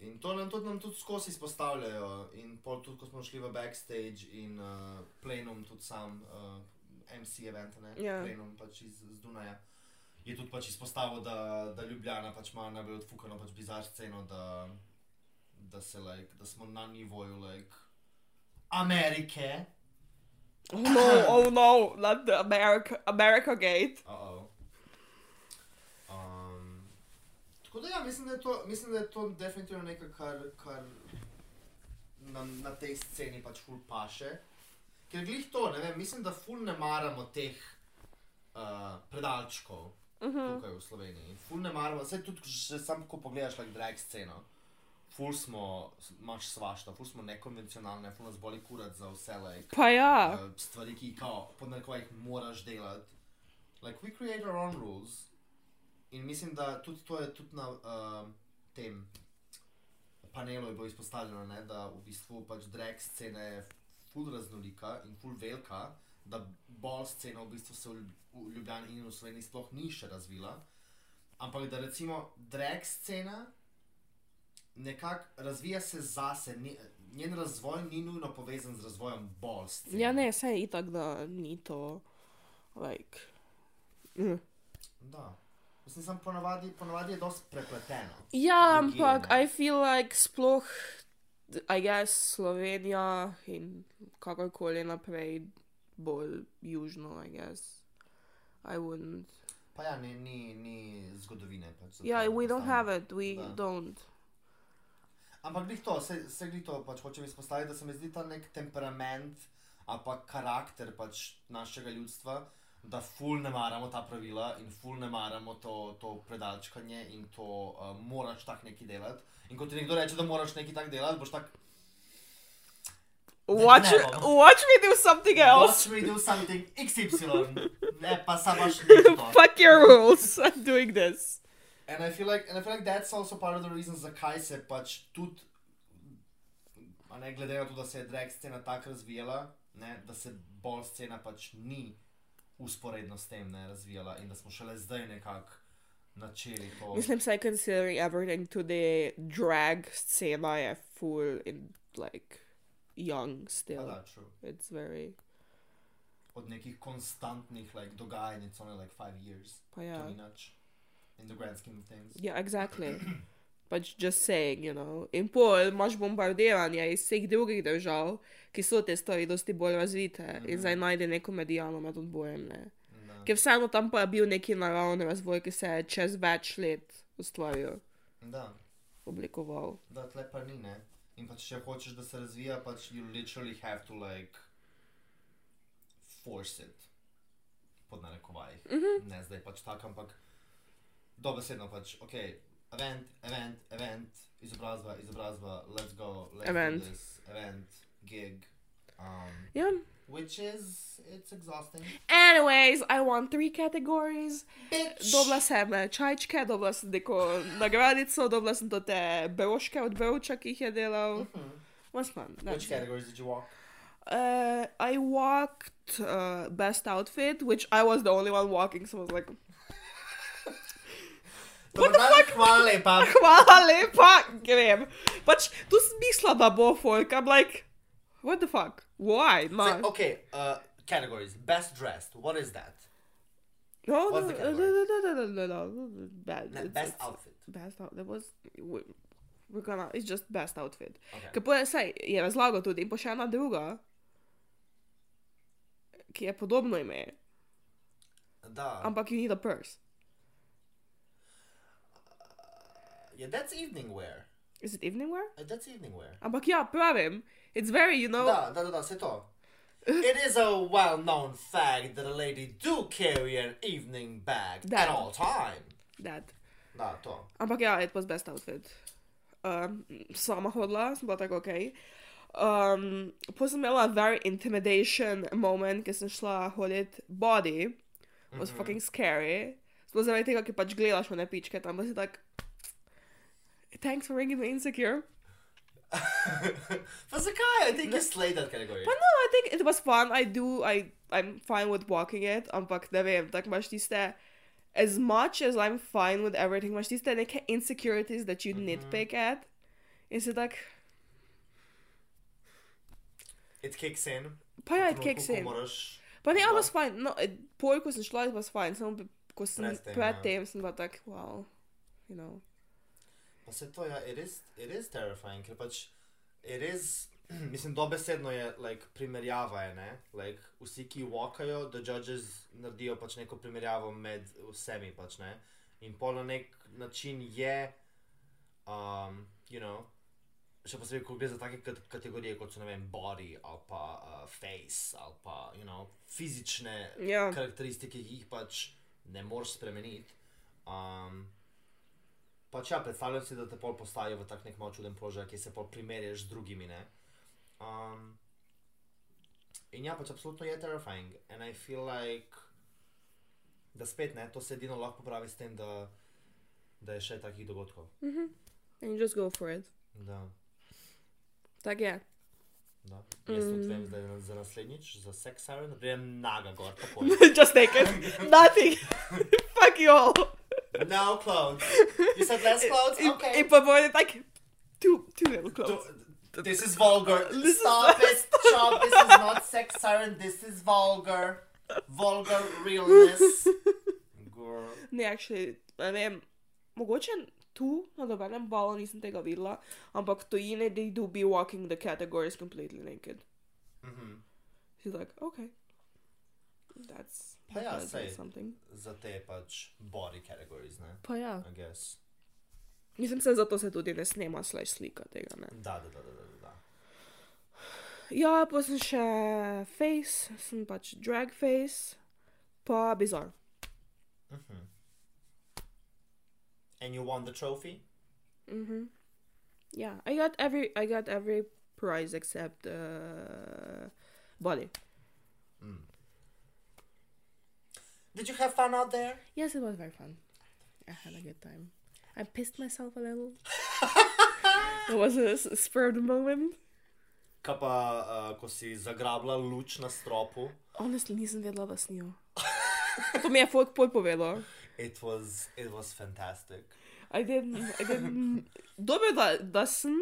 in to nam tudi, nam tudi skozi izpostavljajo. In pol tudi, ko smo šli v backstage in uh, plenum tudi sam, uh, MC event, ne? Ja. Plenum pač iz, iz Dunaja. Je tudi pač izpostavil, da, da Ljubljana pač ima najbolj odfukano pač bizar sceno, da, da, se, like, da smo na nivoju like, Amerike. oh no, oh no, not the America, America Gate. Uh-oh. Um, tako da ja, mislim, da je to, mislim, da je to definitivno nekaj, kar, kar nam na tej sceni pač ful paše. Ker glih to, ne vem, mislim, da ful ne maramo teh uh, predalčkov Uh -huh. tukaj v Sloveniji. Ful ne maramo, vse tudi, če sam ko pogledaš like drag sceno. Ful smo, imaš svašta, ful smo nekonvencionalni, ful nas boli kurat za vse like, Pa ja, uh, stvari, ki kao, pod narekovajih moraš delati. Like, we create our own rules. In mislim, da tudi to je tudi na uh, tem panelu je bilo izpostavljeno, ne, da v bistvu pač drag scena je ful raznolika in ful velika, da bol scena v bistvu se v Ljubljani in v Sloveniji sploh ni še razvila. Ampak da recimo drag scena nekako razvija se zase, ni, njen razvoj ni nujno povezan z razvojem bol scene. ja ne, saj itak, da ni to, like, mm. Da. Mislim, sem ponavadi, ponavadi je dosti prepleteno. Ja, ampak. I feel like sploh, I guess, Slovenija in kakorkoli naprej bolj južno, I guess. I wouldn't. Pa ja, ni, ni, ni zgodovine. Pač za Yeah, we don't have it. We Da. don't. Ampak glih to, se, se glih to pač hočem izpostaviti, da se mi zdi ta nek temperament ali pa karakter pač našega ljudstva, da ful ne maramo ta pravila in ful ne maramo to, to predalčkanje in to uh, moraš tak neki delati. In ko ti nekdo reče, da moraš neki tak delati, boš tak, Watch, ne bom. watch me do something else. Watch me do something XY. ne, pa sam baš nekaj. Fuck your rules. I'm doing this. And I feel like, and I feel like that's also part of the reason, zakaj se pač tudi, a ne glede na to, da se je drag scena tako razvijala, ne, da se bolj scena pač ni usporedno s tem ne, razvijala in da smo šele zdaj nekako načeli to. Mislim, say considering everything today, drag scena je full in like young still. da, true. It's very, Od nekih konstantnih like, dogajanj, it's only like five years. pa To ja. ni nič. In the grand scheme of things. Yeah, exactly. Pač just saying, you know. In pol imaš bombardiranje iz vseh drugih držav, ki so te stvari dosti bolj razvite mm -hmm. in zdaj najde neko medijano med odbojem. Ne. Da. Ker vseeno tam pa je bil neki naravni razvoj, ki se je čez več let ustvaril, Da. oblikoval. Da, tle pa ni, ne. In pač, če hočeš, da se razvija, pač you literally have to like force it. Pod narekovajih. Mm -hmm. Ne zdaj pač tako, ampak dobesedno pač, ok, event, event, event, izobrazba, izobrazba, let's go, let's Event. do this, event, gig. Um, Ja. which is, it's exhausting. Anyways, I won three categories. Bitch! Dobila sem eh, čajčke, dobila sem neko nagradico, dobila sem te broške od broča, ki jih je delal. Mm -hmm. Was fun. Which That's it. categories did you walk? Uh, I walked uh, best outfit, which I was the only one walking, so I was like, What the fuck? Hvala lepa. hvala lepa, grem. Pač tu sem mislila, da bo folk, I'm like, what the fuck? Why? No, okay, uh, categories. Best dressed. What is that? no, no, what's no, the no, category? no, no, no, no, no, bad. Ne, it's- best it's- outfit. Best outfit. That was, we- we're gonna, it's just best outfit. Okay. Ker pa saj je razlagal tudi in pa še ena druga, ki je podobno ime, Da. ampak you need a purse. Yeah, that's evening wear. Is it evening wear? Uh, That's evening wear. Ampak ja, pravim, it's very, you know, Da, da, da, da, se to. It is a well-known fact that a lady do carry an evening bag That. at all time. That. Da, to. Ampak ja, it was best outfit. Um, sama hodila, sem bila tako ok. Um, Potem sem imela very intimidation moment, ker sem šla hoditi body, was Mhm. fucking scary. Sploh zaradi tega, ker pač gledaš v ne pičke tam, pa si tak. Thanks for making me insecure. Pa zakaj? I think you slayed that category. But no, I think it was fun. I do, I, I'm fine with walking it, ampak ne vem, tako imaš tiste. As much as I'm fine with everything, imaš tiste neke insecurities that you mm-hmm. nitpick at. In si tak, It kicks in. pa ja, it kicks in. Pa ne, I was fine. No, it, pol, ko sem šla, it was fine. Samo ko sem Pred tem, ja. predtem, sem bila tak, wow, you know. Pa se to, ja, it is, it is terrifying, ker pač, it is, mislim, dobesedno je, like, primerjava je, ne, like, vsi, ki walkajo, the judges naredijo pač neko primerjavo med vsemi, pač, ne, in pol na nek način je, um, you know, še posebej, ko gre za take kat kategorije, kot so, ne vem, body, ali pa uh, face, ali pa, you know, fizične Ja, karakteristike, ki jih pač ne moreš spremeniti. Um, pač ja, predstavljam si, da te pol postavijo v tak nek malo čuden položaj, ki se pol primerjaš z drugimi. Ne? Um, in ja, pač absolutno je terrifying. And I feel like, da spet ne, to se edino lahko popravi s tem, da, da je še takih dogodkov. and you just go for it. Da, Tak je. da. Jaz tudi Mm. vem, da je za naslednjič, za sex siren, da pridem naga gor, just take it. Nothing. Fuck you all. No clothes. You said less clothes? In, Okay. in pa bo like, too, too little clothes. Do- This is vulgar. This is Stop not- it, Chop. This is not sex siren. This is vulgar. Vulgar realness. Girl. Ne, actually, ne vem, mogoče tu na dobenem balu nisem tega videla, ampak tujine they do be walking the categories completely naked. Mhm. She's like, okay. That's, Pa ja, sej. something. Za te pač body categories, ne? Pa ja. I guess. Mislim se, zato se tudi ne snema slash slika tega, ne. Da, da, da, da, da, da. Ja, pa sem še face, sem pač drag face, pa bizar. Mhm. And you won the trophy? Mhm. Yeah, I got every I got every prize except uh body. Mm. Did you have fun out there? Yes, it was very fun. I had a good time. I pissed myself a little. it was a spur of the moment. Kaj pa, uh, ko si zagrabila luč na stropu? Honestly, nisem vedela, da snijo. To mi je folk pol povedal. It was, it was fantastic. I didn't, I didn't... Dobro, da, da sem,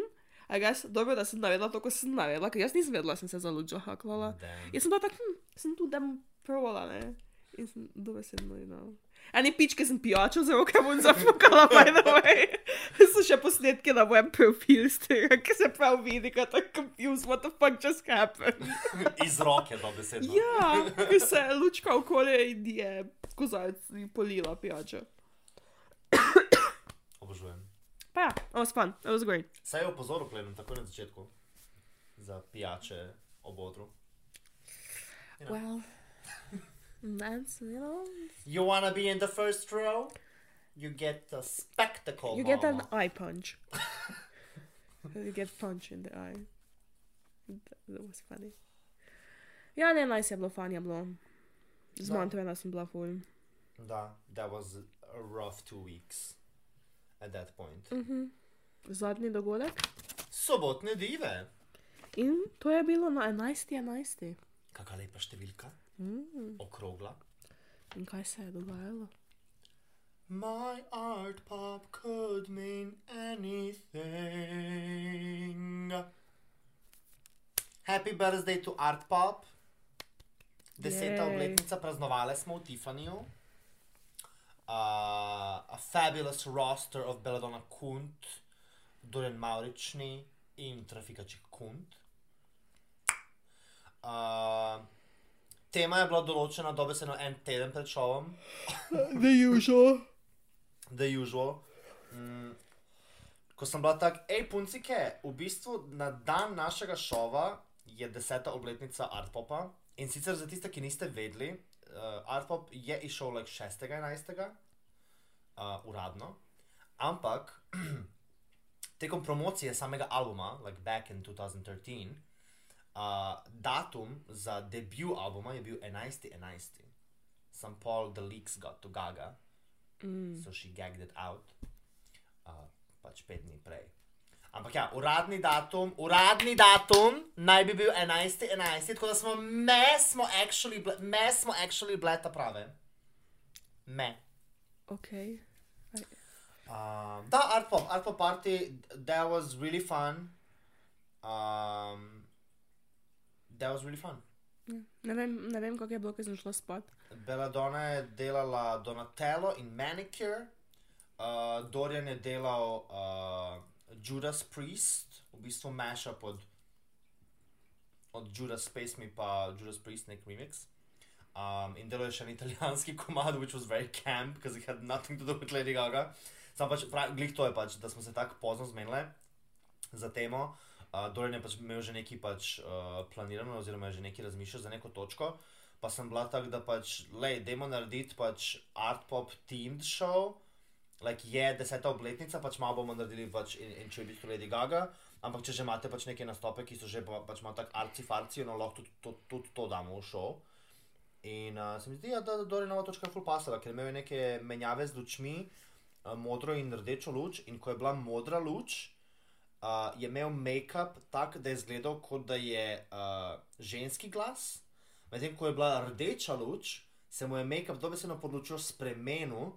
I guess, dobro, da sem navedla to, ko sem navedla, ker jaz nisem vedela, sem se za luč zahaklala. Damn. Jaz sem bila tak, hm, sem tu, da bom provala, ne. In sem dobesedno, you know. Eni pičke sem pijačo z roke bom zafukala, by the way. So še posnetke na mojem profilu z tega, ki se prav vidi, kaj tako confused, what the fuck just happened. Iz roke, dobesedno. Ja, ker se je lučka okolje in je kozarec mi polila pijačo. Obožujem. Pa ja, it was fun, it was great. Saj je opozoril Klemen takoj na začetku za pijače ob odru. You know. Well, that's, you know, You wanna be in the first row? You get a spectacle. you get an mama. eye punch. you get punch in the eye. That, that was funny. Ja, ne, najs je bilo, fan je bilo. Zmontovana sem bila ful. Da, that was a rough two weeks at that point. Mhm. Zadnji dogodek. Sobotne dive. In to je bilo na 11.11. Kakšna lepa številka, Mm. okrogla. In kaj se je dogajalo? My art pop could mean anything. Happy birthday to art pop. Deseta Yay. obletnica, praznovali smo v Tiffanyju. Uh, a fabulous roster of Belladonna Kunt, Dorian Maurični in Trafika Kunt. Uh, tema je bila določena dobesedno en teden pred šovom. The usual. the usual. Mm, ko sem bila tako, hej, puncike, v bistvu na dan našega šova je deseta obletnica Artpopa. In sicer za tiste, ki niste vedeli, uh, Artpop je išel like 6.11. Uh, uradno, ampak tekom promocije samega albuma, like back in 2013, uh, datum za debut albuma je bil 11.11. Some Paul the Leaks got to Gaga, Mm. so she gagged it out, uh, pač pet dni prej. Ampak ja, uradni datum, uradni datum naj bi bil 11.11. Tako da smo, me smo actually, me smo actually bleta prave. Me. Ok. Um, da, Art Pop, Art Pop Party, that was really fun. Um, that was really fun. Ne vem, ne vem kako je bilo, ker sem šla spat. Belladonna je delala Donatello in Manicure, uh, Dorian je delal uh, Judas Priest, v bistvu mashup od, od Judas Space Me pa Judas Priest, nek remix. Um, in delal je še en italijanski komad, which was very camp, because it had nothing to do with Lady Gaga. Sam pač, prav, glih to je pač, da smo se tako pozno zmenili za temo. Uh, Dorian je pač imel že nekaj pač, uh, planirano, oziroma je že nekaj razmišljal za neko točko. Pa sem bila tako, da pač, lej, dajmo narediti pač art pop themed show. Like je deseta obletnica, pač malo bomo naredili pač in, če bi to Lady Gaga. Ampak če že imate pač neke nastope, ki so že pa, pač malo tako arci farci, no lahko tudi to, tudi to damo v show. In uh, se mi zdi, ja, da da Dorianova točka je full pasala, ker imel je neke menjave z lučmi, uh, modro in rdečo luč. In ko je bila modra luč, uh, je imel make-up tak, da je izgledal kot da je uh, ženski glas. Medtem ko je bila rdeča luč, se mu je make-up dobesedno podločil spremenil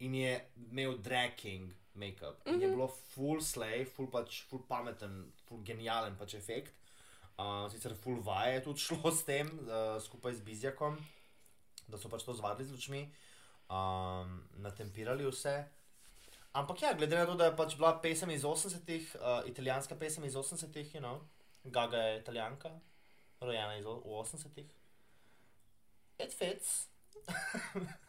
in je imel dragging make-up. In je bilo full slay, full pač, full pameten, full genijalen pač efekt. Uh, sicer full vaje je tudi šlo s tem, uh, skupaj z Bizjakom, da so pač to zvadili z lučmi, um, natempirali vse. Ampak ja, glede na to, da je pač bila pesem iz 80-ih, uh, italijanska pesem iz 80-ih, you know, Gaga je italijanka, rojena iz o- v 80-ih. It fits.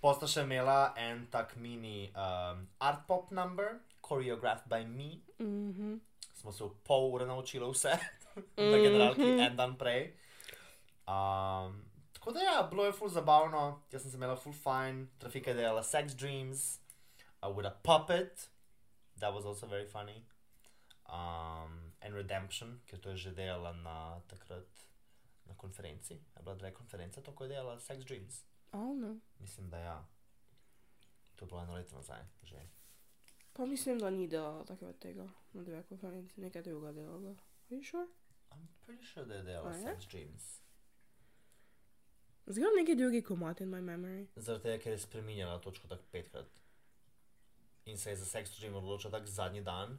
Posta še imela en tak mini um, art pop number, choreographed by me. Mhm. Smo se v pol ure naučili vse, na generalki en dan prej. Um, tako da ja, bilo je full zabavno, jaz sem se imela full fine, trafika je delala sex dreams uh, with a puppet, that was also very funny. Um, and redemption, ker to je že delala na takrat na konferenci. Je bila dve konference, tako je delala sex dreams. Oh, no. Mislim, da ja. To je bilo eno leto nazaj, že. Pa mislim, da ni delala takrat tega na dve konferenci, nekaj drugega delala. Are you sure? I'm pretty sure da je delala je? sex dreams. Zgledam neki drugi komat in my memory. Zaradi tega, ker je spremenjala točko tako petkrat. In se je za Sex Dream odločila tako zadnji dan.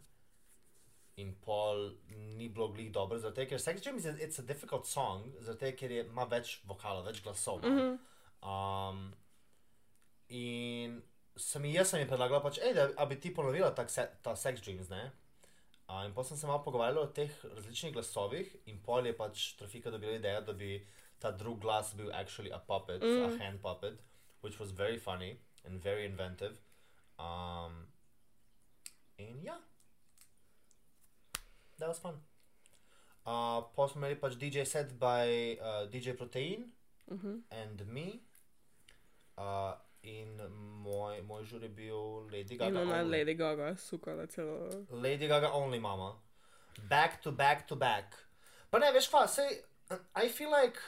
In pol ni bilo glih dobro, zaradi tega, ker Sex Dream je it's a difficult song, zaradi tega, ker je, ima več vokalov, več glasov. ima. Mhm. Um, in sem jaz sem ji predlagala, pač, ej, da a bi ti ponovila tak se, ta Sex Dreams, ne? Uh, in potem sem se malo pogovarjala o teh različnih glasovih, in pol je pač trafika dobila idejo, da bi ta drug glas bil actually a puppet, mm. a hand puppet, which was very funny and very inventive. Um, in ja, that was fun. Uh, potem smo imeli pač DJ set by uh, DJ Protein Mhm. and me. Uh, in moj, moj žur je bil Lady Gaga. In only. Lady Gaga, sukala celo. Lady Gaga only, mama. Back to back to back. Pa ne, veš kva, sej, I feel like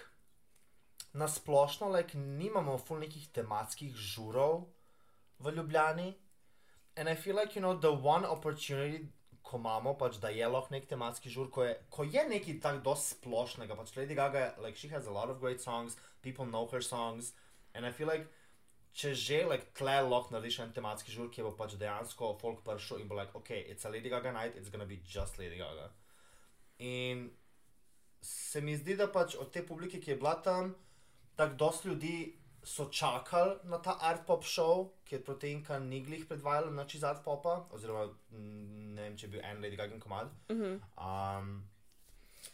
na splošno, like, nimamo ful nekih tematskih žurov v Ljubljani. And I feel like, you know, the one opportunity, ko imamo, pač, da je lahko nek tematski žur, ko je, ko je nekaj tako dosti splošnega, pač Lady Gaga, like, she has a lot of great songs, people know her songs, and I feel like, če že, like, tle lahko narediš en tematski žur, ki bo pač dejansko folk prišel in bo like, ok, it's a Lady Gaga night, it's gonna be just Lady Gaga. In se mi zdi, da pač od te publike, ki je bila tam, tako dosti ljudi so čakali na ta art pop show, ki je proteinka niglih predvajala noč iz art popa, oziroma mm, ne vem, če je bil en Lady Gaga komad. Mhm. Um,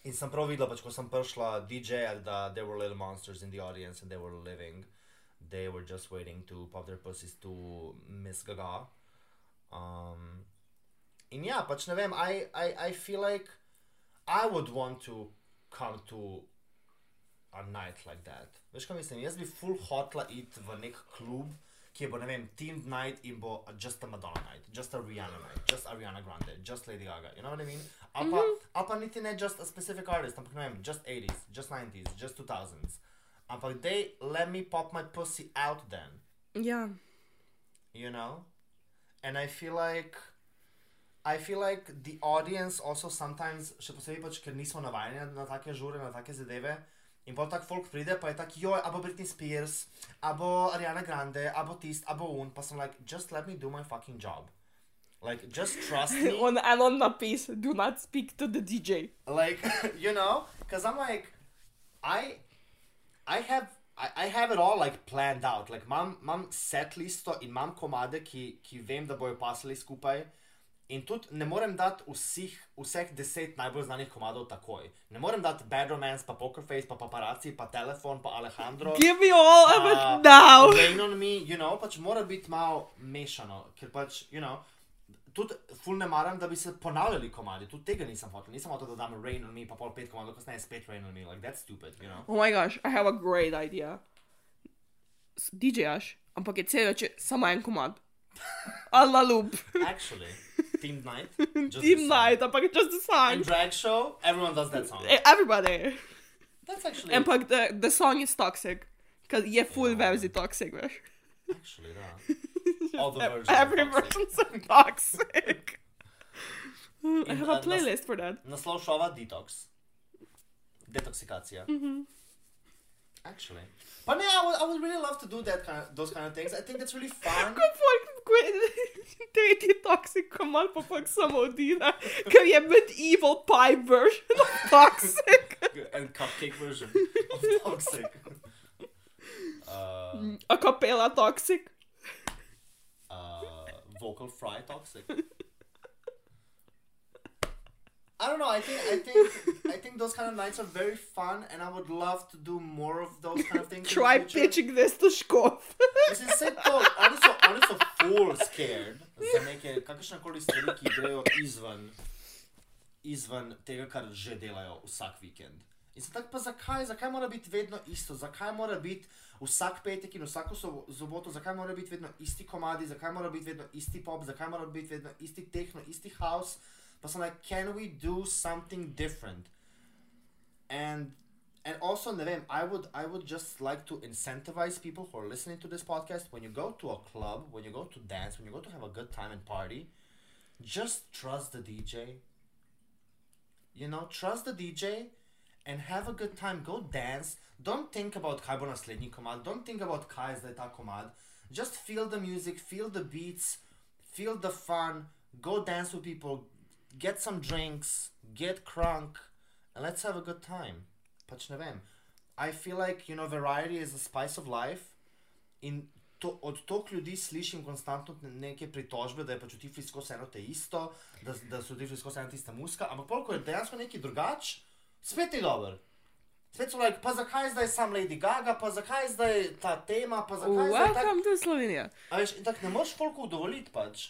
in sem prav videla, pač, ko sem prišla DJ, da there were little monsters in the audience and they were living. They were just waiting to pop their pussies to Miss Gaga. Um, in ja, pač ne vem, I, I, I feel like I would want to come to a night like that. Veš, kaj mislim? Jaz bi full hotla iti v nek klub, ki bo, ne vem, team night in bo just a Madonna night, just a Rihanna night, just Ariana Grande, just Lady Gaga. You know what I mean? Ali pa, mm -hmm. ali pa niti ne just a specific artist, ampak ne vem, just 80s, just 90s, just 2000s. Ampak they let me pop my pussy out then. Ja. you know and i feel like i feel like the audience also sometimes še posebej pač ker nismo navajeni na take žure na take zadeve in pa tak folk pride pa je tak joj abo Britney Spears abo Ariana Grande abo tist abo un pa like just let me do my fucking job. Like just trust me. On, and on napis, do not speak to the DJ. like you know? Because i'm like i i have I, I have it all like planned out. Like imam, imam set listo in imam komade ki, ki vem da bojo pasali skupaj in tudi ne morem dati vseh, vseh deset najbolj znanih komadov takoj ne morem dati Bad Romance pa Poker Face pa Paparazzi pa Telefon pa Alejandro Give me all of Uh, it now. Rain on me, you know, pač mora biti malo mešano, ker pač, you know, tudi ful ne maram, da bi se ponavljali komadi, tudi tega nisem hotel, nisem hotel, da dam Rain on me, pa pol pet komadov, kasneje spet Rain on me, like that's stupid, you know. Oh my gosh, I have a great idea. DJ-aš, ampak je cel več samo en komad. Alla loop. Actually, Team Night, just Team the night, je just a And song. drag show, everyone does that song. E- Everybody. That's actually, Ampak the, the song is toxic. Because je full Ja. verzij toxic, veš. actually, da. All the versions are Every toxic. version's toxic. I have uh, a nas- playlist for that. Naslov šova Detox. Detoxikacija. Mhm. Actually. But yeah, I would, I would really love to do that kind of, those kind of things. I think that's really fun. Ko folk tretji toxic komad pa folk samo odide, ker je medieval pie version of toxic. and cupcake version of Toxic. Uh, A capella toxic. uh, vocal fry Toxic. I don't know. I think I think I think those kind of nights are very fun, and I would love to do more of those kind of things. in the Try pitching this to Škof. Mislim, se to, oni so, oni so full scared za neke kakršne koli stvari, ki grejo izven, izven tega, kar že delajo vsak vikend. In sem tak, pa zakaj, zakaj mora biti vedno isto, zakaj mora biti vsak petek in vsako sobo- soboto, zakaj mora biti vedno isti komadi, zakaj mora biti vedno isti pop, zakaj mora biti vedno isti techno, isti house. Pa sem like, can we do something different? And and also ne vem, I would I would just like to incentivize people who are listening to this podcast when you go to a club, when you go to dance, when you go to have a good time and party, just trust the DJ. You know, trust the DJ and have a good time. Go dance. Don't think about kaj bo komad. Don't think about kaj je zdaj komad. Just feel the music, feel the beats, feel the fun. Go dance with people. Get some drinks. Get crunk. And let's have a good time. Pač ne vem. I feel like, you know, variety is the spice of life. In to, od toliko ljudi slišim konstantno neke pritožbe, da je pač v tifli skozi eno te isto, da, da so v tifli skozi ena tista muska, ampak pol, ko je dejansko neki drugač, spet je dober. Spet so like, pa zakaj zdaj sam Lady Gaga, pa zakaj zdaj ta tema, pa zakaj zdaj tak... Welcome to Slovenija. A veš, tako ne moreš folku dovoliti pač.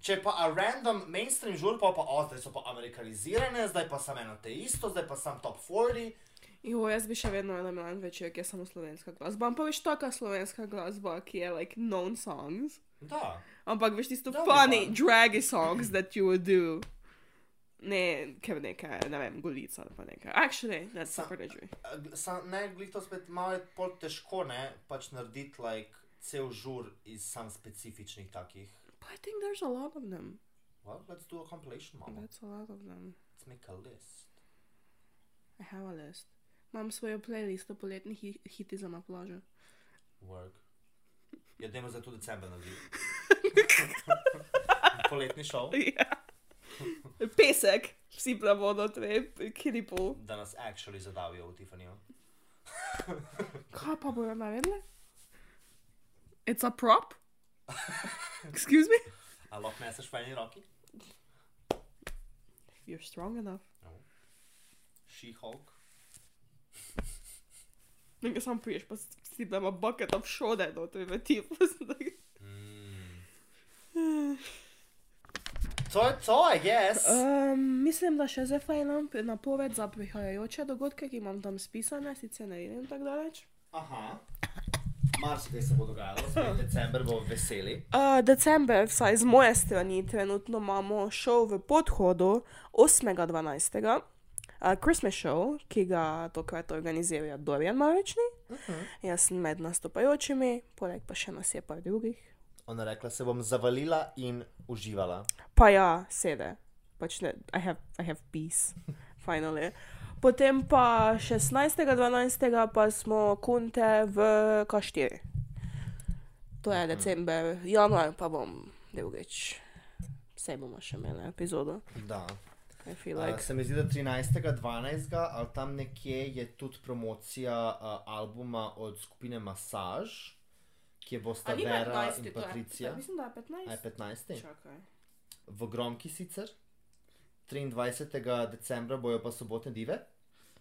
Če pa a random mainstream žur, pa pa, o, zdaj so pa amerikanizirane, zdaj pa sem eno te isto, zdaj pa sem top 40. Jo, jaz bi še vedno ena Milan večer, ki je samo slovenska glasba. Ampak veš, taka slovenska glasba, ki je like known songs. Da. Ampak veš tisto be funny, fun. draggy songs that you would do. Ne, ker neka, ne vem, golica ali pa nekaj. Actually. A, Sam, ne, glih to spet malo je pol težko, ne, pač narediti like cel žur iz sam specifičnih takih. But I think there's a lot of them. Well, let's do a compilation, mama. That's a lot of them. Let's make a list. I have a list. Imam svojo playlisto poletnih hi hiti za na plažo. Work. Dajmo za tu december narediti. Poletni šov, Ja. Pesek, vsi plavodo, tre, kiripul. da nas actually zadavijo v Tiffanyju. Kaj pa bojo naredili? It's a prop? Excuse me? A lahko neseš v eni roki? You're strong enough. She-Hulk. Nekaj sam priješ, pa si da ima bucket of šode, no, to je v tipu. Mm. To je to, I guess. Um, mislim, da še zdaj fajn napoved za prihajajoče dogodke, ki imam tam spisane, sicer ne vidim tako daleč. Aha. Marsikaj se bo dogajalo, spet december bo veseli. Uh, december, vsaj z moje strani, trenutno imamo šov v podhodu 8.12. Uh, Christmas show, ki ga tokrat organizira Dorian Marečni. Uh -huh. Jaz sem med nastopajočimi, poleg pa še nas je par drugih. Ona rekla, se bom zavalila in uživala. Pa ja, sede. Pač ne, I have, I have peace, finally. Potem pa 16.12. pa smo kunte v K4. To je december, januar pa bom drugič. Vse bomo še imeli epizodo. Da. I feel Uh, like. se mi zdi, da 13.12. ali tam nekje je tudi promocija uh, albuma od skupine Massage, ki je bosta Vera in Patricija. Mislim, da je A je 15. 15. Čakaj. V Gromki sicer. 23. decembra bojo pa sobotne dive,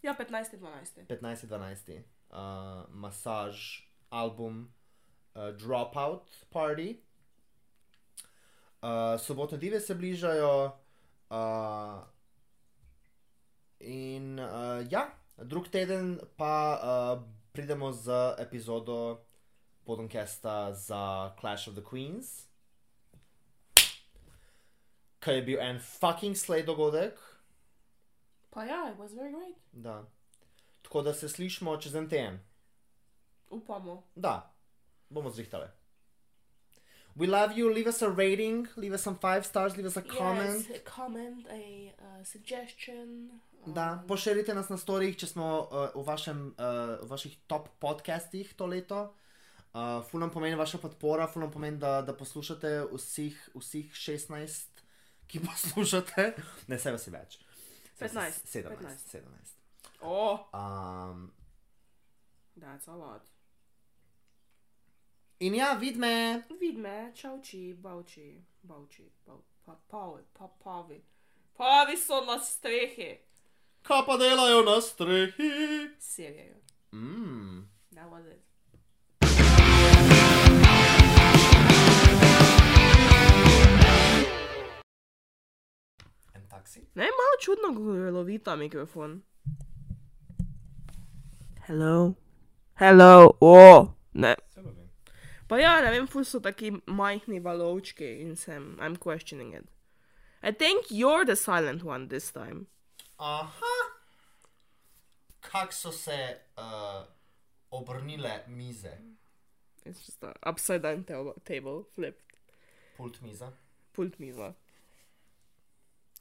Ja, 15.12. 15.12. Uh, Massage album uh, Dropout Party. Uh, sobotne dive se bližajo. Uh, in uh, ja, drug teden pa uh, pridemo z epizodo podcasta za Clash of the Queens. Kaj je bil en fucking slay dogodek. Pa ja, it was very great. Da. Tako da se slišimo čez en teden. Upamo. Da, bomo zrihtali. We love you. Leave us a rating, leave us some five stars, leave us a comment. Yes, a comment, a uh, suggestion. Da, poširite nas na storjih, če smo uh, v, vašem, uh, v vaših top podcastih to leto. Uh, ful nam pomeni vaša podpora, ful nam pomeni, da, da poslušate vseh, vseh 16, ki poslušate. Ne, se vas je več. Saj vas je 15, 17. 17. Oh, Um, that's a lot. in ja, vid me. Vidme, čauči, bauči, bauči, bau, pa, pavi, pa, pavi. Pavi so na strehi. Kaj pa delajo na strehi? Serijo. Mm. That was it. Taksi? Ne, malo čudno govorovita ta mikrofon. Hello. Hello. O, ne. Pa ja, ne vem, ful so taki majhni valovčki in sem, I'm questioning it. I think you're the silent one this time. Aha. Kak so se uh, obrnile mize, It's just a upside down table, table flipped. pult miza. Pult miza.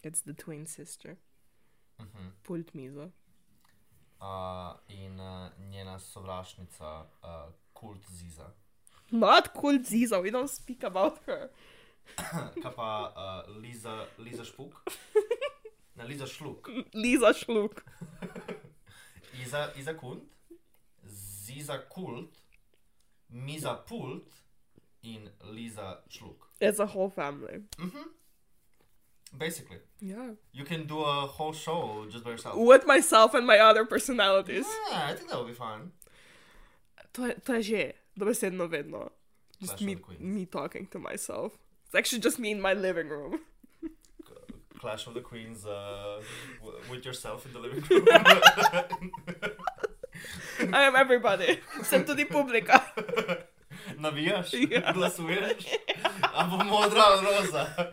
It's the twin sister. Mhm. Pult miza. Uh, in uh, njena sovražnica, uh, kult Ziza. Not cool Ziza, we don't speak about her. Kaj pa uh, Liza, Liza Špuk? Na Liza Šluk. Lisa Schluck. Iza, Iza Kunt, Ziza Kult, Miza Pult in Liza Šluk. It's a whole family. Basically, Yeah. you can do a whole show just by yourself. With myself and my other personalities. Yeah, I think that would be fun. To to je že, dobesedno vedno. Just me, me talking to myself. It's actually just me in my living room. Clash of the Queens uh, w- with yourself in the living room. I am everybody. Sem tudi publika. Navijaš, Ja. glasuješ, a bo modra roza.